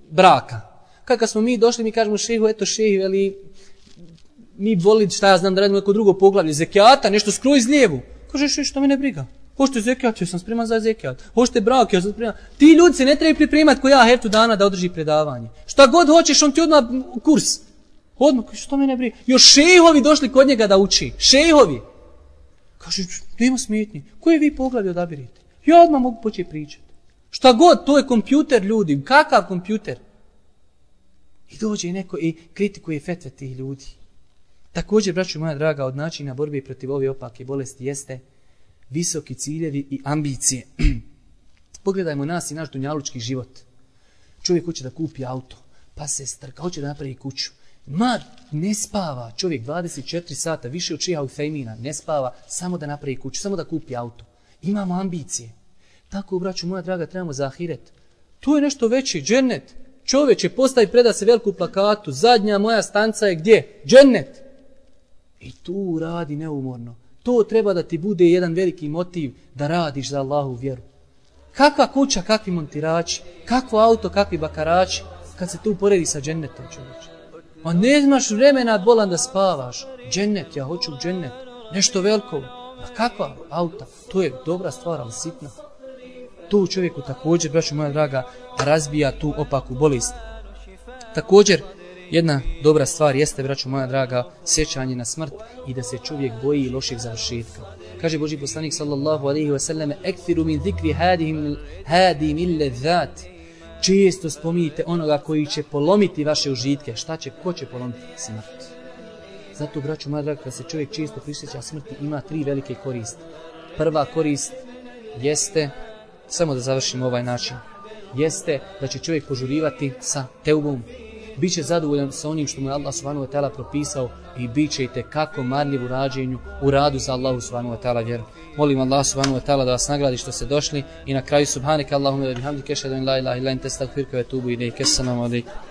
braka. Kada smo mi došli, mi kažemo šehu, eto šehu, ali mi voli, šta ja znam, da radimo neko drugo poglavlje, zekijata, nešto skroz lijevu. Kaže, šehu, što me ne briga. Hoćete zekijat, ja sam spreman za zekijat. Hoćete brak, ja sam spreman. Ti ljudi se ne trebaju pripremati ko ja hertu dana da održi predavanje. Šta god hoćeš, on ti odmah kurs. Odmah, što mene brije. Još šehovi došli kod njega da uči. Šehovi. Kaže, nema smetnje. Koje vi poglavi odabirite? Ja odmah mogu početi pričati. Šta god, to je kompjuter ljudi. Kakav kompjuter? I dođe neko i kritikuje fetve tih ljudi. Također, braću moja draga, od načina borbe protiv ove opake bolesti jeste visoki ciljevi i ambicije. Pogledajmo nas i naš dunjalučki život. Čovjek hoće da kupi auto, pa se strka, hoće da napravi kuću. Ma, ne spava čovjek 24 sata, više od čija femina, ne spava, samo da napravi kuću, samo da kupi auto. Imamo ambicije. Tako, braću moja draga, trebamo za ahiret. tu je nešto veći, džennet. Čovječe, postavi preda se veliku plakatu, zadnja moja stanca je gdje? Džennet. I tu radi neumorno. To treba da ti bude jedan veliki motiv da radiš za Allahu vjeru. Kakva kuća, kakvi montirači, kakvo auto, kakvi bakarači, kad se tu uporedi sa džennetom čovječe. Ma ne znaš vremena bolan da spavaš. Džennet, ja hoću džennet. Nešto veliko. Ma kakva auta, to je dobra stvar, ali sitna. To u čovjeku također, braću moja draga, razbija tu opaku bolest. Također, jedna dobra stvar jeste, braćo moja draga, sjećanje na smrt i da se čovjek boji loših završetka. Kaže Boži poslanik sallallahu alaihi wa sallam, Ekfiru min zikri hadim, hadim ille zat. Često spominjite onoga koji će polomiti vaše užitke. Šta će, ko će polomiti smrt? Zato, braću moja draga, kada se čovjek čisto prisjeća smrti, ima tri velike koriste. Prva korist jeste, samo da završim ovaj način, jeste da će čovjek požurivati sa teubom, Biće zadovoljan sa onim što mu je Allah subhanahu wa ta'ala propisao i bit će i tekako marljiv u rađenju, u radu za Allahu subhanahu wa ta'ala vjeru. Molim Allah subhanahu wa ta'ala da vas nagradi što ste došli i na kraju subhanika Allahumma wa bihamdika ashhadu an la ilaha illa anta astaghfiruka wa atubu ilayk. Assalamu alaykum.